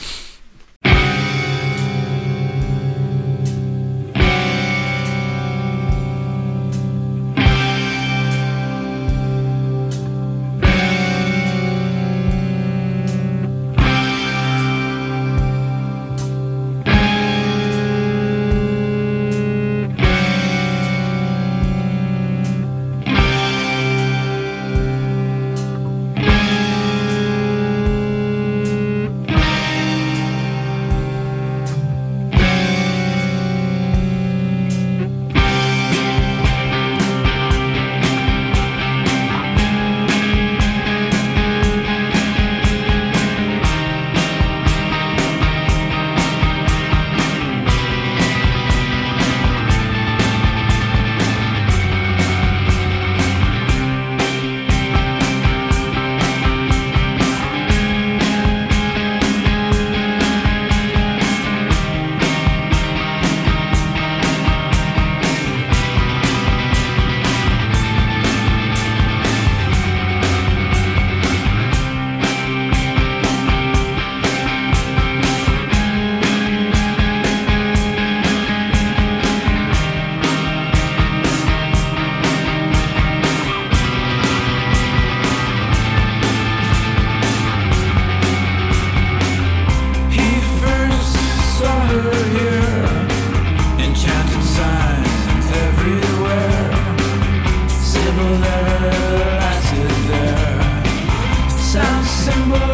symbol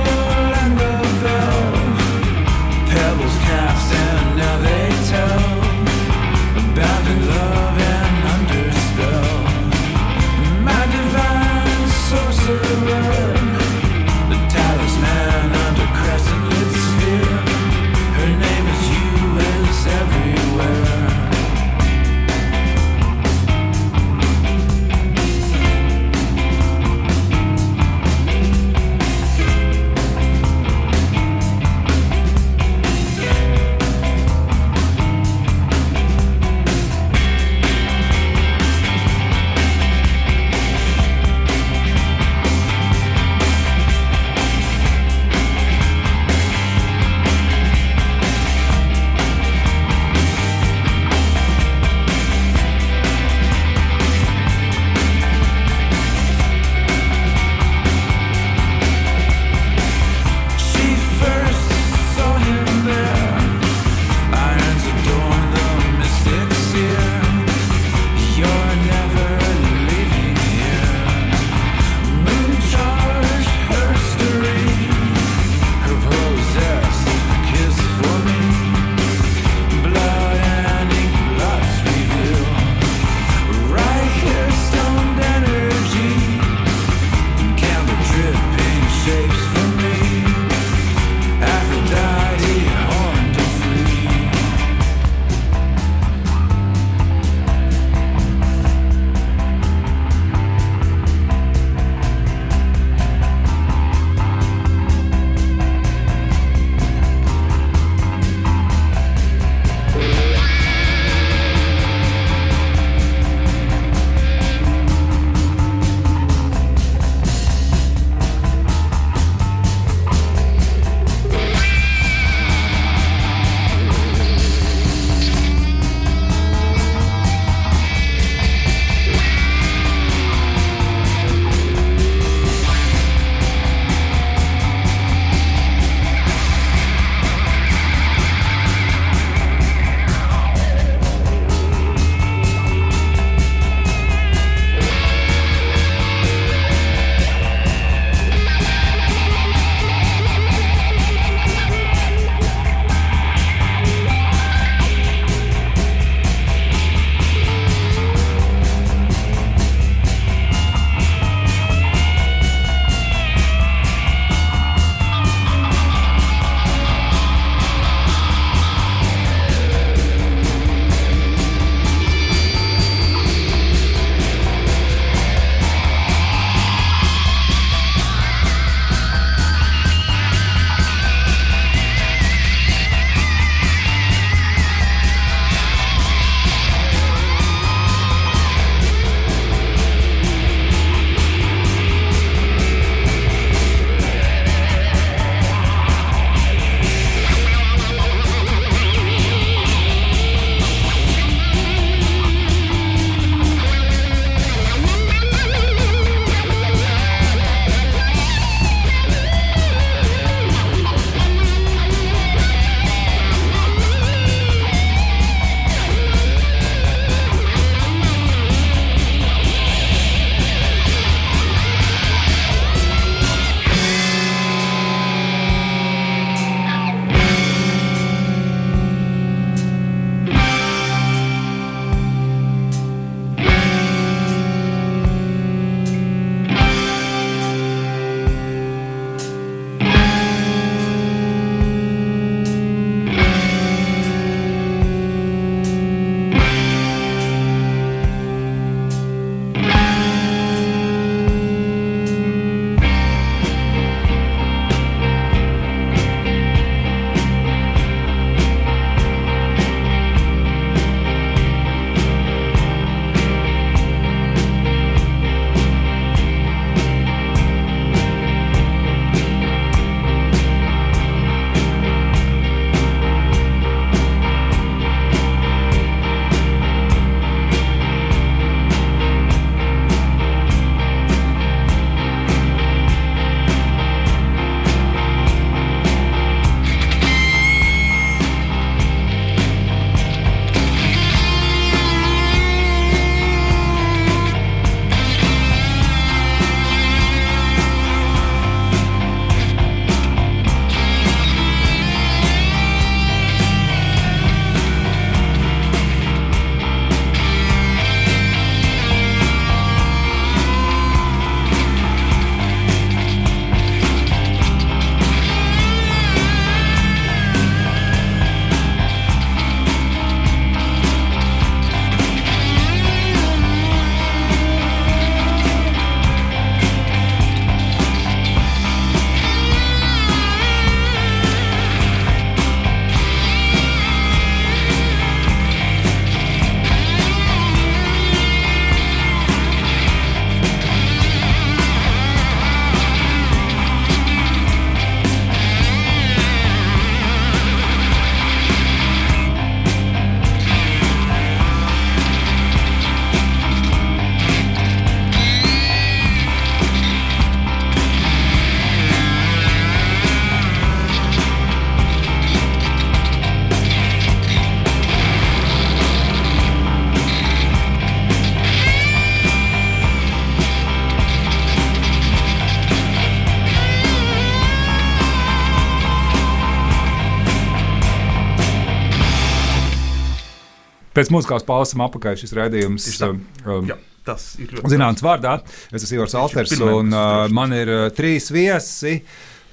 Pēc mūzikas pauzes apakaļ šis raidījums. Tā. Um, Jā, tas ir ļoti Zinātnīs vārdā, es esmu Ivars Alters, un uh, man ir uh, trīs viesi.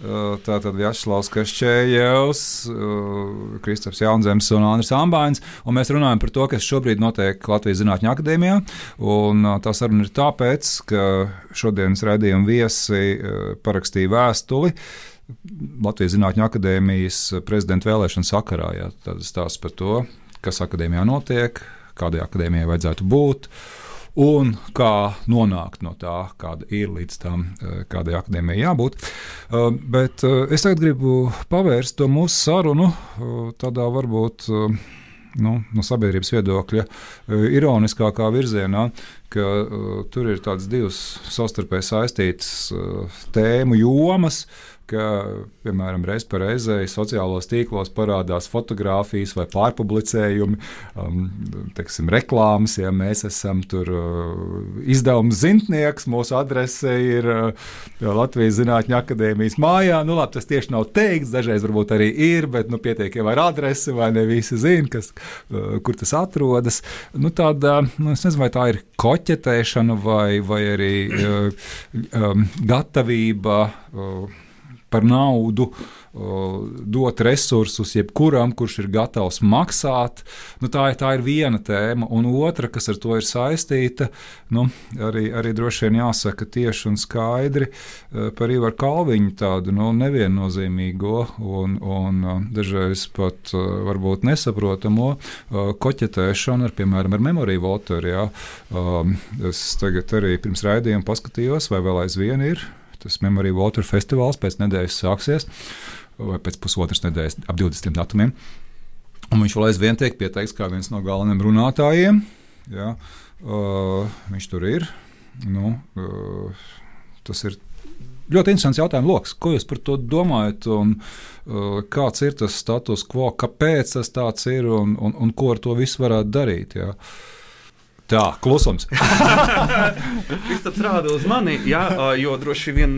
Uh, Tātad Vjačslavs Kašķējevs, uh, Kristaps Jaunzems un Andris Ambāns. Un mēs runājam par to, kas šobrīd notiek Latvijas Zinātņu akadēmijā. Un, uh, tā saruna ir tāpēc, ka šodienas raidījuma viesi uh, parakstīja vēstuli Latvijas Zinātņu akadēmijas prezidenta vēlēšanu sakarā. Jā, tad stāsts par to, kas akadēmijā notiek, kādai akadēmijai vajadzētu būt. Un kā nonākt no tā, kāda ir līdz tam, eh, kādai akadēmijai jābūt. Eh, Bet eh, es tagad gribu pavērst to mūsu sarunu tādā varbūt nu, no sabiedrības viedokļa ironiskākā virzienā, ka uh, tur ir tādas divas savstarpēji saistītas uh, tēmu jomas. Ka, piemēram, reiz pa reizei sociālos tīklos parādās fotografijas vai pārpublicējumi, um, teiksim, reklāmas. Ja mēs esam tur uh, izdevuma zintnieks, mūsu adrese ir uh, Latvijas Zinātņu akadēmijas mājā. Nu, labi, tas tieši nav teikts, dažreiz varbūt arī ir, bet nu, pietiek jau ar adresi, vai ne visi zina, kas, uh, kur tas atrodas. Nu, tāda, nu, es nezinu, vai tā ir koķetēšana vai, vai arī uh, um, gatavība. Uh, par naudu, uh, dot resursus jebkuram, kurš ir gatavs maksāt. Nu, tā, tā ir viena tēma, un otra, kas ar to ir saistīta, nu, arī, arī droši vien jāsaka tieši un skaidri uh, par Ivaru Kalviņu tādu nu, neviennozīmīgo un, un uh, dažreiz pat uh, varbūt nesaprotamo uh, koķetēšanu ar, piemēram, ar memoriju votoru. jā. Um, Es tagad arī pirms raidījuma paskatījos, vai vēl aizvien ir tas Memory Water festivāls pēc nedēļas sāksies, vai pēc pusotras nedēļas, ap 20 datumiem. Un viņš vēl aizvien tiek pieteikts kā viens no galvenajiem runātājiem. Ja, uh, viņš tur ir. Nu, uh, tas ir ļoti interesants jautājums, loks. Ko jūs par to domājat? Un, uh, kāds ir tas status quo, kāpēc tas tāds ir un, un, un ko ar to visu varētu darīt? Ja? Tā, klusums. Kristaps rāda uz mani, jā, jo droši vien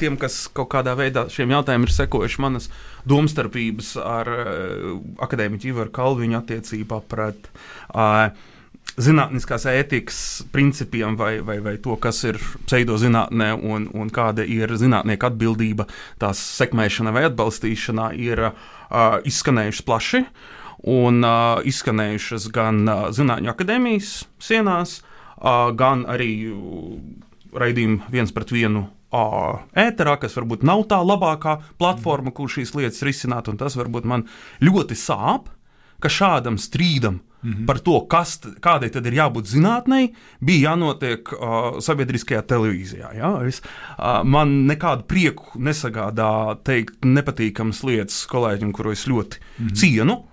tiem, kas kaut kādā veidā šiem jautājumiem ir sekojuši manas domstarpības ar uh, akadēmiķu Ivaru Kalviņu attiecībā pret uh, zinātniskās ētikas principiem vai, vai, vai to, kas ir pseidozinātnē un, un kāda ir zinātnieka atbildība tās sekmēšanā vai atbalstīšanā, ir uh, izskanējušas plaši un uh, izskanējušas gan uh, Zinātņu akadēmijas sienās, uh, gan arī raidījuma viens pret vienu. Ēterā, kas varbūt nav tā labākā platforma, kur šīs lietas risināt, un tas varbūt man ļoti sāp, ka šādam strīdam mm -hmm. par to, kas, kādai tad ir jābūt zinātnei, bija jānotiek uh, sabiedriskajā televīzijā. Ja? Es, uh, man nekādu prieku nesagādā teikt nepatīkamas lietas kolēģiem, kuru es ļoti mm -hmm. cienu.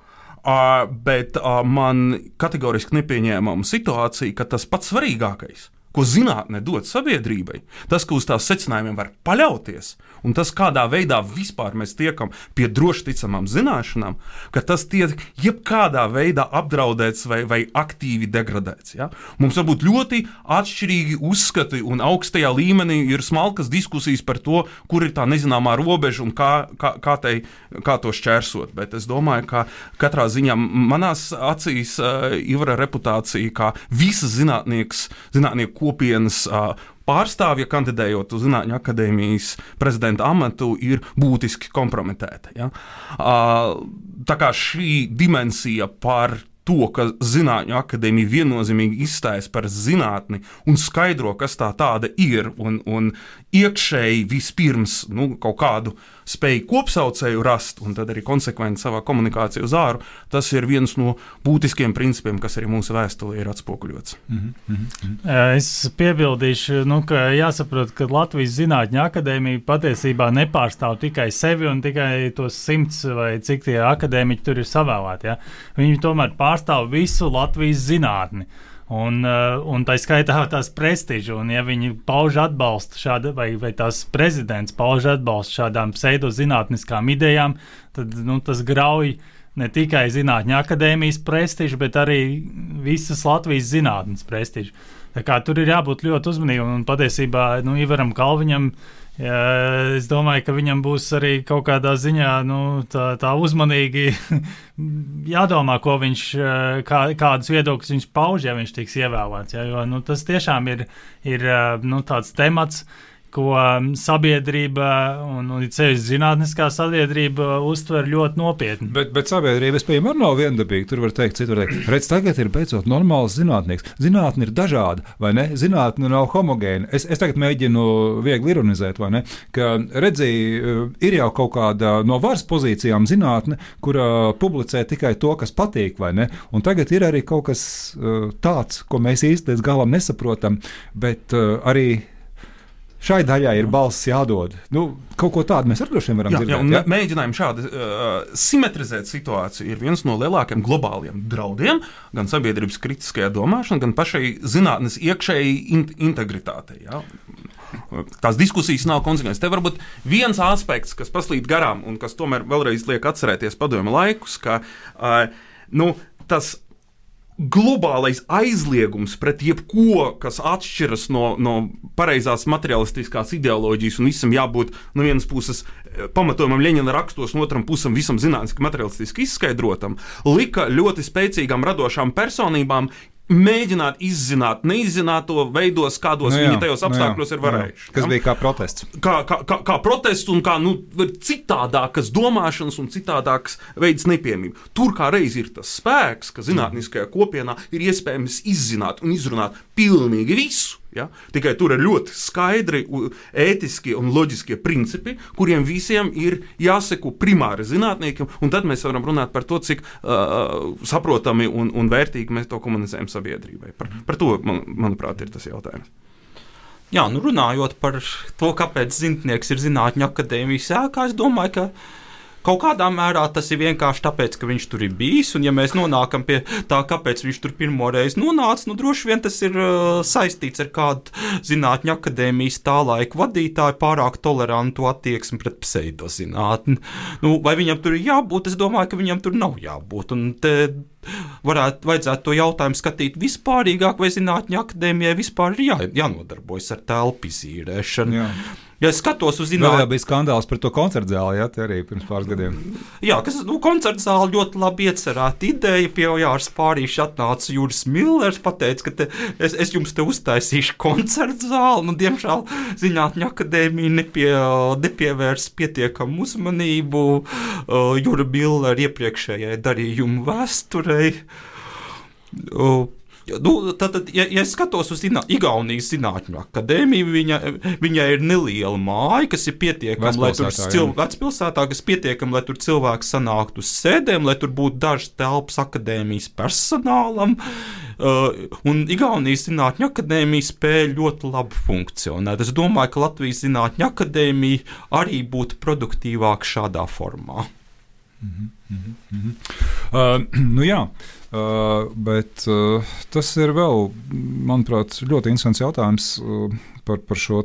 Bet man kategoriski nepieņēmama situācija, ka tas pats svarīgākais, ko zinātnē dod sabiedrībai, tas, ka uz tās secinājumiem var paļauties, un tas, kādā veidā vispār mēs tiekam pie droši ticamām zināšanām, ka tas tiek jebkādā veidā apdraudēts vai, vai aktīvi degradēts. Ja? Mums var būt ļoti atšķirīgi uzskati, un augstajā līmenī ir smalkas diskusijas par to, kur ir tā nezināmā robeža un kā, kā, kā, tai, kā to šķērsot. Bet es domāju, ka katrā ziņā manās acīs uh, Ivara reputācija kā visas zinātnieks, zinātnieku kopienas uh, pārstāvja kandidējot uz Zinātņu akadēmijas prezidenta amatu, ir būtiski kompromitēta. Ja? Uh, tā kā šī dimensija par to, ka Zinātņu akadēmija viennozīmīgi izstājas par zinātni un skaidro, kas tā tāda ir, un, un iekšēji vispirms nu, kaut kādu spēju kopsaucēju rast, un tad arī konsekventi savā komunikācijā uz āru, tas ir viens no būtiskiem principiem, kas arī mūsu vēsturē ir atspoguļots. Es piebildīšu, nu, ka jāsaprot, ka Latvijas Zinātņu akadēmija patiesībā nepārstāv tikai sevi un tikai tos simts vai cik tie akadēmiķi tur ir savēlēti. Ja? Viņi tomēr pārstāv visu Latvijas zinātni. Un, uh, un tā skaitā tās prestižu, un ja viņi pauž atbalstu šāda, vai, vai tās prezidents pauž atbalstu šādām pseidozinātniskām idejām, tad nu, tas grauj ne tikai Zinātņu akadēmijas prestižu, bet arī visas Latvijas zinātnes prestižu. Tur ir jābūt ļoti uzmanīgam un patiesībā nu, Ivaram Kalviņam. Jā, es domāju, ka viņam būs arī kaut kādā ziņā nu, tā, tā uzmanīgi jādomā, ko viņš, kā, kādus viedokļus viņš pauž, ja viņš tiks ievēlēts. Jā, jo nu, tas tiešām ir, ir nu, tāds temats, uh, ko um, sabiedrība un, un ceļš zinātniskā sabiedrība uztver ļoti nopietni. Bet, bet sabiedrība, piemēram, nav viendabīga. Tur var teikt, citur teikt, redz, tagad ir beidzot normāls zinātnieks. Zinātne ir dažāda, vai ne? Zinātne nav homogēna. Es, es tagad mēģinu viegli ironizēt, vai ne? Ka, redzi, ir jau kaut kāda no varas pozīcijām zinātne, kura publicē tikai to, kas patīk, vai ne? Un tagad ir arī kaut kas uh, tāds, ko mēs īsti līdz galam nesaprotam, bet uh, arī Šai daļai ir balss jādod. Nu, kaut ko tādu mēs ar droši vien varam jā, dzirdēt. Jā, ja? Mēģinājumi šādi uh, simetrizēt situāciju ir viens no lielākajiem globāliem draudiem gan sabiedrības kritiskajā domāšanā, gan pašai zinātnes iekšēji in integritātei. Ja? Tās diskusijas nav konsekvences. Te varbūt viens aspekts, kas paslīd garām un kas tomēr vēlreiz liek atcerēties padomju laikus, ka uh, nu, tas globālais aizliegums pret jebko, kas atšķiras no, no pareizās materiālistiskās ideoloģijas, un visam jābūt no vienas puses eh, pamatojumam Leņķina rakstos, no otram pusam visam zinātniski, materiālistiski izskaidrotam, lika ļoti spēcīgām radošām personībām mēģināt izzināt neizzināto veidos, kādos nu jā, viņi tajos nu apstākļos nu jā, ir varējuši. Jā. Kas ja? bija kā protests? Kā, kā, kā, kā protests un kā nu, citādākas domāšanas un citādākas veids nepiemība. Tur kā reiz ir tas spēks, ka zinātniskajā kopienā ir iespējams izzināt un izrunāt pilnīgi visu. Ja? Tikai tur ir ļoti skaidri ētiskie un loģiskie principi, kuriem visiem ir jāseko primāri zinātniekiem, un tad mēs varam runāt par to, cik uh, saprotami un, un vērtīgi mēs to komunicējam sabiedrībai. Par, par to, man, manuprāt, ir tas jautājums. Jā, nu runājot par to, kāpēc zinātnieks ir zinātņu akadēmijas ēkā, es domāju, ka Kaut kādā mērā tas ir vienkārši tāpēc, ka viņš tur ir bijis, un ja mēs nonākam pie tā, kāpēc viņš tur pirmo reizi nonāca, nu droši vien tas ir uh, saistīts ar kādu zinātņu akadēmijas tā laika vadītāju pārāk tolerantu attieksmi pret pseidozinātni. Nu, vai viņam tur ir jābūt? Es domāju, ka viņam tur nav jābūt. Un te varētu, vajadzētu to jautājumu skatīt vispārīgāk, vai zinātņu akadēmijai vispār ir jā, jānodarbojas ar telpu izīrēšanu. Jā. Ja es skatos uz zinātnē, jau bija skandāls par to koncertu zāli, ja tā arī pirms pāris gadiem. Jā, kas nu, koncertu zāle ļoti labi iecerēta ideja. Pie Jāras pārīša atnāca Juris Millers, pateica, ka te, es, es jums te uztaisīšu koncertu zāli. Nu, diemžēl Zinātņu akadēmija nepie, nepievērs pietiekamu uzmanību uh, Jura Millera iepriekšējai darījumu vēsturei. Uh, Nu, tad, tad, ja, ja es skatos uz zinā, Igaunijas Zinātņu akadēmiju, viņa, viņa ir neliela māja, kas ir pietiekama, lai tur cilvēki, vecpilsētā, kas pietiekama, lai tur cilvēki sanāktu uz sēdēm, lai tur būtu dažas telpas akadēmijas personālam. Uh, un Igaunijas Zinātņu akadēmija spēja ļoti labi funkcionēt. Es domāju, ka Latvijas Zinātņu akadēmija arī būtu produktīvāka šādā formā. Mm -hmm, mm -hmm. Uh, nu jā. Uh, bet uh, tas ir vēl, manuprāt, ļoti interesants jautājums. Uh, par, par šo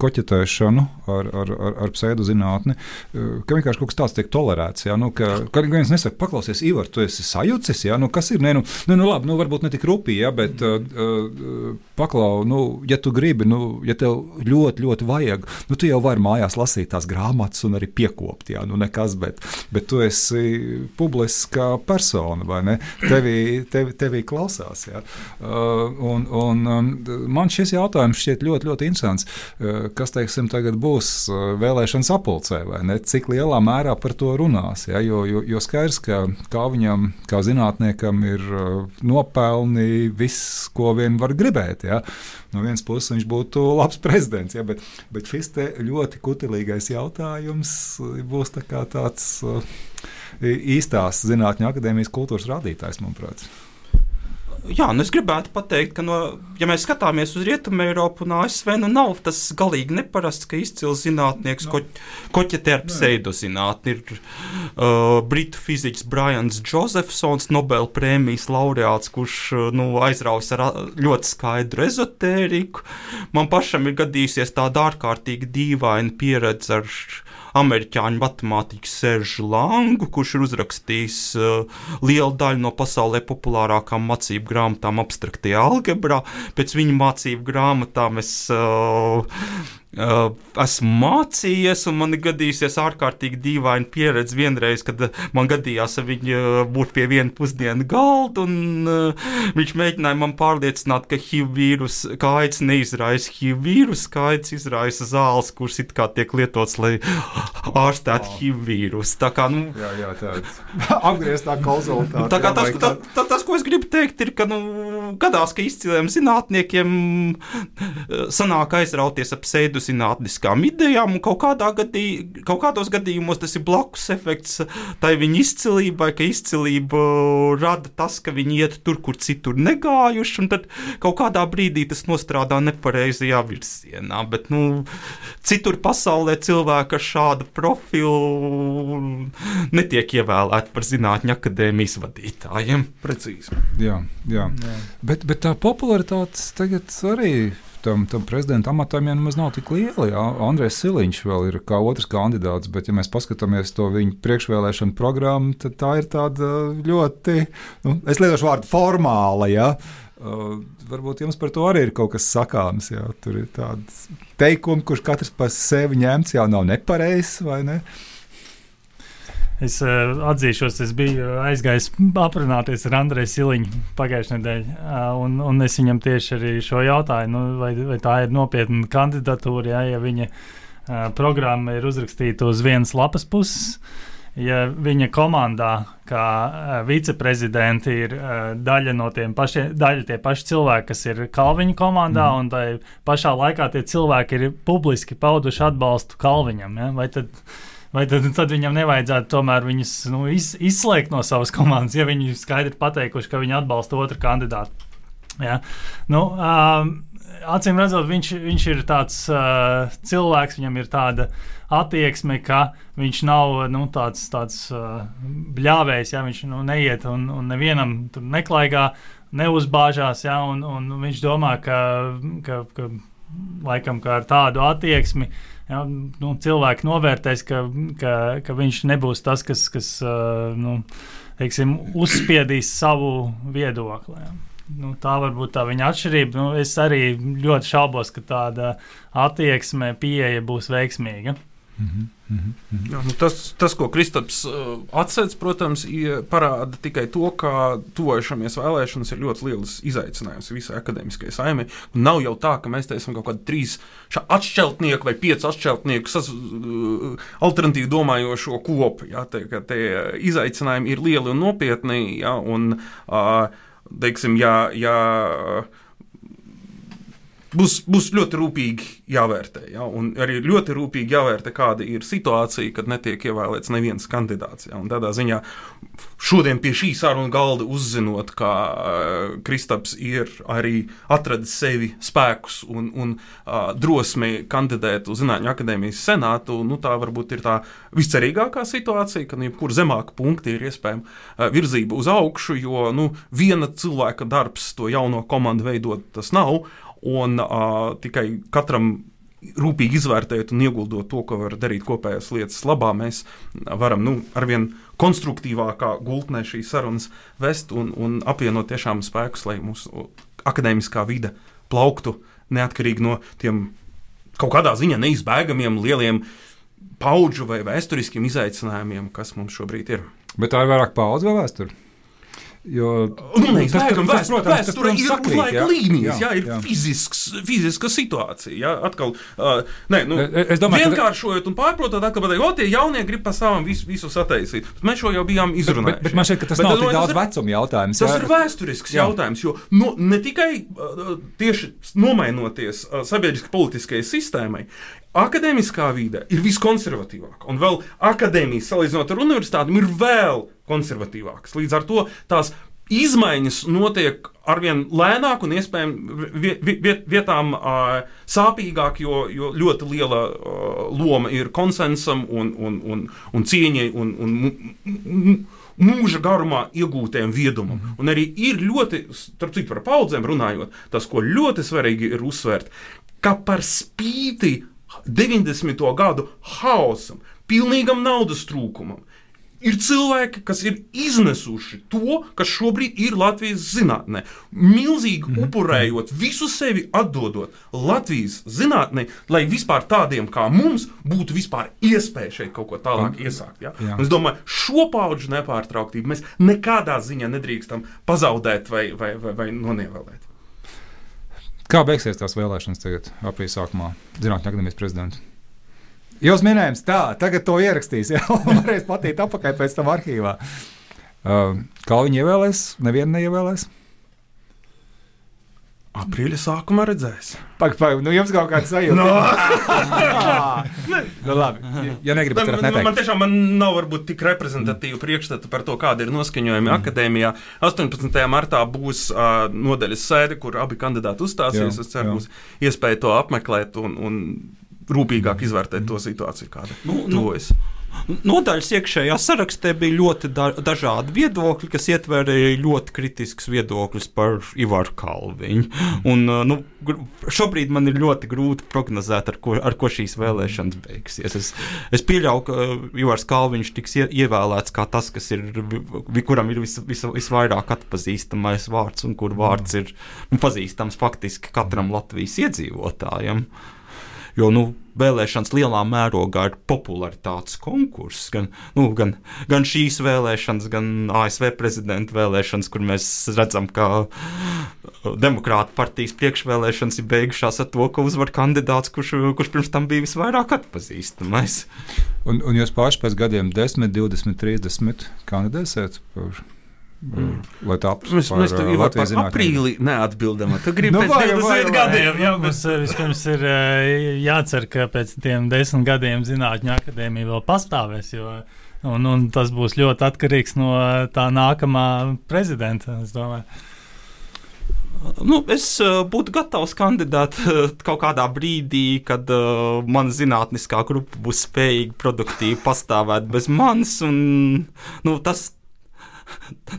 koķetēšanu ar, ar, ar, ar pseidozinātni, uh, ka vienkārši kaut kas tāds tiek tolerēts. Ja? Nu, ka, ka viens nesaka, paklausies, Ivar, tu esi sajūcis, ja? nu, kas ir, ne, nu, nu, nu labi, nu, varbūt ne tik rupīgi, ja? bet uh, paklau, nu, ja tu gribi, nu, ja tev ļoti, ļoti vajag, nu, tu jau vari mājās lasīt tās grāmatas un arī piekopt, ja? nu, nekas, bet, bet tu esi publiska persona, vai ne? Tevi, tevi, tevi klausās, ja? Uh, un, un um, man šis jautājums šķiet ļoti, ļoti ļoti interesants. Eh, kas, teiksim, tagad būs eh, vēlēšanas apulcē, vai ne? Cik lielā mērā par to runās? Ja? Jo, jo, jo skaidrs, ka kā viņam, kā zinātniekam, ir eh, nopelni viss, ko vien var gribēt. Ja? No vienas puses viņš būtu labs prezidents, ja? bet, bet šis ļoti kutelīgais jautājums būs tā tāds īstās zinātņu akadēmijas kultūras rādītājs, manuprāt. Jā, nu es gribētu pateikt, ka, no, ja mēs skatāmies uz Rietumu Eiropu un ASV, nu nav tas galīgi neparasts, ka izcils zinātnieks no. ko, koķetē ar pseidozinātni. Ir uh, britu fiziķis Brians Josephsons, Nobel prēmijas laureāts, kurš uh, nu, aizraus ar ļoti skaidru ezotēriku. Man pašam ir gadījusies tāda ārkārtīgi dīvaina pieredze ar amerikāņu matemātiķu Seržu Langu, kurš ir uzrakstījis uh, lielu daļu no pasaulē populārākām mācību grāmatām abstraktajā algebrā. Pēc viņa mācību grāmatām es Uh, esmu mācījies, un man ir gadījusies ārkārtīgi dīvaina pieredze vienreiz, kad man gadījās ar viņu būt pie viena pusdienu galda, un uh, viņš mēģināja man pārliecināt, ka HIV vīrusu kaids neizraisa HIV vīrusu, kaids izraisa zāles, kuras it kā tiek lietots, lai ārstētu oh. HIV vīrusu. Tā kā, nu, jā, jā, tāds apgrieztā konsultācija. Tā kā tas, tā, tā, tas, ko es gribu teikt, ir, ka, nu, gadās, ka izciliem zinātniekiem sanāk aizrauties ap pseidus zinātniskām idejām, un kaut, kādā gadī, kaut kādos gadījumos tas ir blakus efekts tai viņa izcilībai, ka izcilība rada tas, ka viņi iet tur, kur citur negājuši, un tad kaut kādā brīdī tas nostrādā nepareizajā virzienā. Bet, nu, citur pasaulē cilvēki ar šādu profilu netiek ievēlēti par zinātņu akadēmijas vadītājiem. Precīzi. Jā, jā. jā. Bet, bet tā popularitāte tagad arī tam, tam prezidenta amatam jau nemaz nav tik liela. Jā. Andrēs Siliņš vēl ir kā otrs kandidāts, bet, ja mēs paskatāmies to viņa priekšvēlēšanu programmu, tad tā ir tāda ļoti, nu, es lietošu vārdu formāla. Jā. Uh, varbūt jums par to arī ir kaut kas sakāms. Jā. Tur ir tāds teikums, kurš katrs par sevi ņemts, jau nav nepareizs vai ne. Uh, Es uh, atzīšos, es biju aizgājis aprunāties ar Andreju Siliņu pagājušajā nedēļā, uh, un, un es viņam tieši arī šo jautāju, nu, vai, vai tā ir nopietna kandidatūra, ja, ja viņa uh, programma ir uzrakstīta uz vienas lapas puses. Ja viņa komandā, kā uh, viceprezidenti, ir uh, daļa no tiem pašiem, daļa tie paši cilvēki, kas ir Kalviņa komandā, mm. un tai pašā laikā tie cilvēki ir publiski pauduši atbalstu Kalviņam, ja, vai tad Vai tad, tad viņam nevajadzētu tomēr viņus nu, iz, izslēgt no savas komandas, ja viņi skaidri pateikuši, ka viņi atbalsta otru kandidātu? Ja? Nu, um, acīm redzot, viņš, viņš ir tāds uh, cilvēks, viņam ir tāda attieksme, ka viņš nav nu, tāds, tāds uh, bļāvējs, ja viņš nu, neiet un, un nevienam tur neklaigā, neuzbāžās, ja, un, un viņš domā, ka, ka, ka laikam ka ar tādu attieksmi. Uh, ja, nu, cilvēki novērtēs, ka, ka, ka viņš nebūs tas, kas, kas nu, teiksim, uzspiedīs savu viedokli. Ja. Nu, tā var būt tā viņa atšķirība. Nu, es arī ļoti šaubos, ka tāda attieksme, pieeja būs veiksmīga. -hmm. Mm -hmm. Jā, nu tas, tas, ko Kristaps uh, atcēla, protams, parāda tikai to, ka tuvojamies vēlēšanas ir ļoti liels izaicinājums visai akadēmiskajai saimē. Nav jau tā, ka mēs te esam kaut kādi trīs atšķeltnieki vai pieci atšķeltnieki, sas, uh, alternatīvi domājošo kopu. Jā, te, te izaicinājumi ir lieli un nopietni. Jā, un, uh, teiksim, ja, ja, būs, būs ļoti rūpīgi jāvērtē. Ja? Un arī ļoti rūpīgi jāvērtē, kāda ir situācija, kad netiek ievēlēts neviens kandidāts. Ja? Un tādā ziņā šodien pie šī saruna galda uzzinot, ka uh, Kristaps ir arī atradis sevi spēkus un, un uh, drosmi kandidēt uz Zinātņu akadēmijas senātu, nu, tā varbūt ir tā viscerīgākā situācija, ka jebkur zemāka punkta ir iespējama uh, virzība uz augšu, jo nu, viena cilvēka darbs to jauno komandu veidot tas nav un uh, tikai katram rūpīgi izvērtējot un ieguldot to, ko var darīt kopējās lietas labā, mēs varam nu, arvien konstruktīvākā gultnē šīs sarunas vest un, un apvienot tiešām spēkus, lai mūsu akadēmiskā vide plauktu neatkarīgi no tiem kaut kādā ziņā neizbēgamiem lieliem paudžu vai vēsturiskiem izaicinājumiem, kas mums šobrīd ir. Bet tā ir vairāk paudžu vai vēsture? Jo, nu, tas, protams, tas, protams, tas, protams, ir sakrīt, laika līnijas, jā, jā, ir jā. Fizisks, fiziska situācija. Jā, atkal, uh, nē, nu, es domāju, vienkāršojot un pārprotot, atkal pateikt, o, tie jaunie grib pa savam visu, visu sataisīt. Bet mēs šo jau bijām izrunājuši. Bet, bet, bet man šķiet, ka tas bet, nav tik daudz vecuma jautājums. Tas jā. ir vēsturisks jā. jautājums, jo no, ne tikai uh, tieši nomainoties uh, sabiedriski politiskajai sistēmai, Akademiskā vide ir viskonservatīvākā, un vēl akadēmijas salīdzinot ar universitātēm ir vēl konservatīvākas. Līdz ar to tās izmaiņas notiek arvien lēnāk un iespējams viet, vietām sāpīgāk, jo, jo ļoti liela loma ir konsensam un, un, un, un cieņai un, un mūža garumā iegūtajam viedumam. -hmm. Un arī ir ļoti, starp citu, par paudzēm runājot, tas, ko ļoti svarīgi ir uzsvērt, ka par spīti 90. gadu haosam, pilnīgam naudas trūkumam. Ir cilvēki, kas ir iznesuši to, kas šobrīd ir Latvijas zinātnē. Milzīgi Mhm. upurējot, visu sevi atdodot Latvijas zinātnē, lai vispār tādiem kā mums būtu vispār iespēja šeit kaut ko tālāk iesākt. Ja? Jā. Es domāju, šo paudžu nepārtrauktību mēs nekādā ziņā nedrīkstam pazaudēt vai, vai, vai, vai nonievēlēt. Kā beigsies tās vēlēšanas tagad, aprīļa sākumā, Zinātņu akadēmijas prezidents? Jūs minējāt, tā, tagad to ierakstīs, jau varēs patīt apakaļ pēc tam arhīvā. Uh, kā viņi ievēlēs? Nevienu neievēlēs. Aprīļa sākumā redzēs. Pagaid, pagaid, nu jums kaut kāda sajūta. No. nu, labi, ja negribat, tad Man, man, man neteikt. tiešām man nav varbūt tik reprezentatīva priekšstata par to, kāda ir noskaņojumi mm. akadēmijā. 18. martā būs uh, nodaļas sēde, kur abi kandidāti uzstāsies. Jā, es ceru, būs iespēja to apmeklēt un, un rūpīgāk izvērtēt to situāciju, kāda Nu, nu, tuvojas. Nodaļas iekšējā sarakstā bija ļoti da dažādi viedokļi, kas ietvēra ļoti kritiskus viedokļus par Ivaru Kalviņu. Un, uh, nu, šobrīd man ir ļoti grūti prognozēt, ar ko, ar ko šīs vēlēšanas beigsies. Es, es pieļauju, ka uh, Ivars Kalviņš tiks ie ievēlēts kā tas, kas ir, kuram ir vis, vis, visvairāk atpazīstamais vārds, un kur vārds ir nu, pazīstams faktiski katram Latvijas iedzīvotājam. Jo nu, vēlēšanas lielā mērogā ir popularitātes konkurss. Gan, nu, gan, gan šīs vēlēšanas, gan ASV prezidenta vēlēšanas, kur mēs redzam, ka Demokrāta partijas priekšvēlēšanas ir beigušās ar to, ka uzvar kandidāts, kurš, kurš pirms tam bija visvairāk atpazīstamais. Un, un jūs paši pēc gadiem 10, 20, 30 kandidēsiet par, mm. lai tā Mēs, mēs uh, tev jau par aprīli neatbildam. Tu gribi Nu, vai, pēc vai, 20 vai. gadiem. Jā, mums eh, vispirms ir eh, jācer, ka pēc tiem desmit gadiem Zinātņu akadēmija vēl pastāvēs. Jo, un, un tas būs ļoti atkarīgs no tā nākamā prezidenta. es domāju. Nu, es uh, būtu gatavs kandidēt uh, kaut kādā brīdī, kad uh, mana zinātniskā grupa būs spējīga produktīvi pastāvēt bez manis. Un, nu, tas,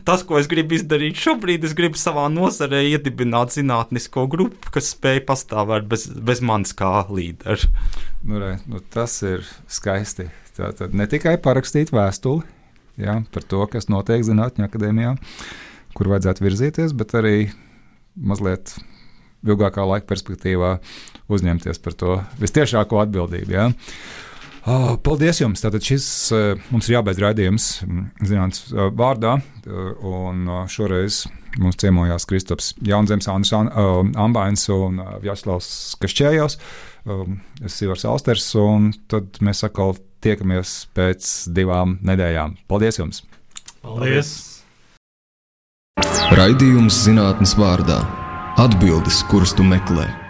tas, ko es gribu izdarīt šobrīd, es gribu savā nozarē iedibināt zinātnisko grupu, kas spēj pastāvēt bez, bez manis kā līdera. Nu, re, nu, tas ir skaisti. Tā tad ne tikai parakstīt vēstuli jā, par to, kas notiek Zinātņu akadēmijā, kur vajadzētu virzīties, bet arī mazliet ilgākā laika perspektīvā uzņemties par to visciešāko atbildību. Jā. Oh, paldies jums! Tātad šis uh, mums ir jābeidz raidījums zinātnīs uh, vārdā, uh, un šoreiz mums ciemojās Kristaps Jaunzems, Andris An- Ambains un Vjaslavs Kašķējos. Es esmu Ivars Austers, un tad mēs atkal tiekamies pēc divām nedēļām. Paldies jums! Paldies! Raidījums zinātnes vārdā - atbildes, kuras tu meklē.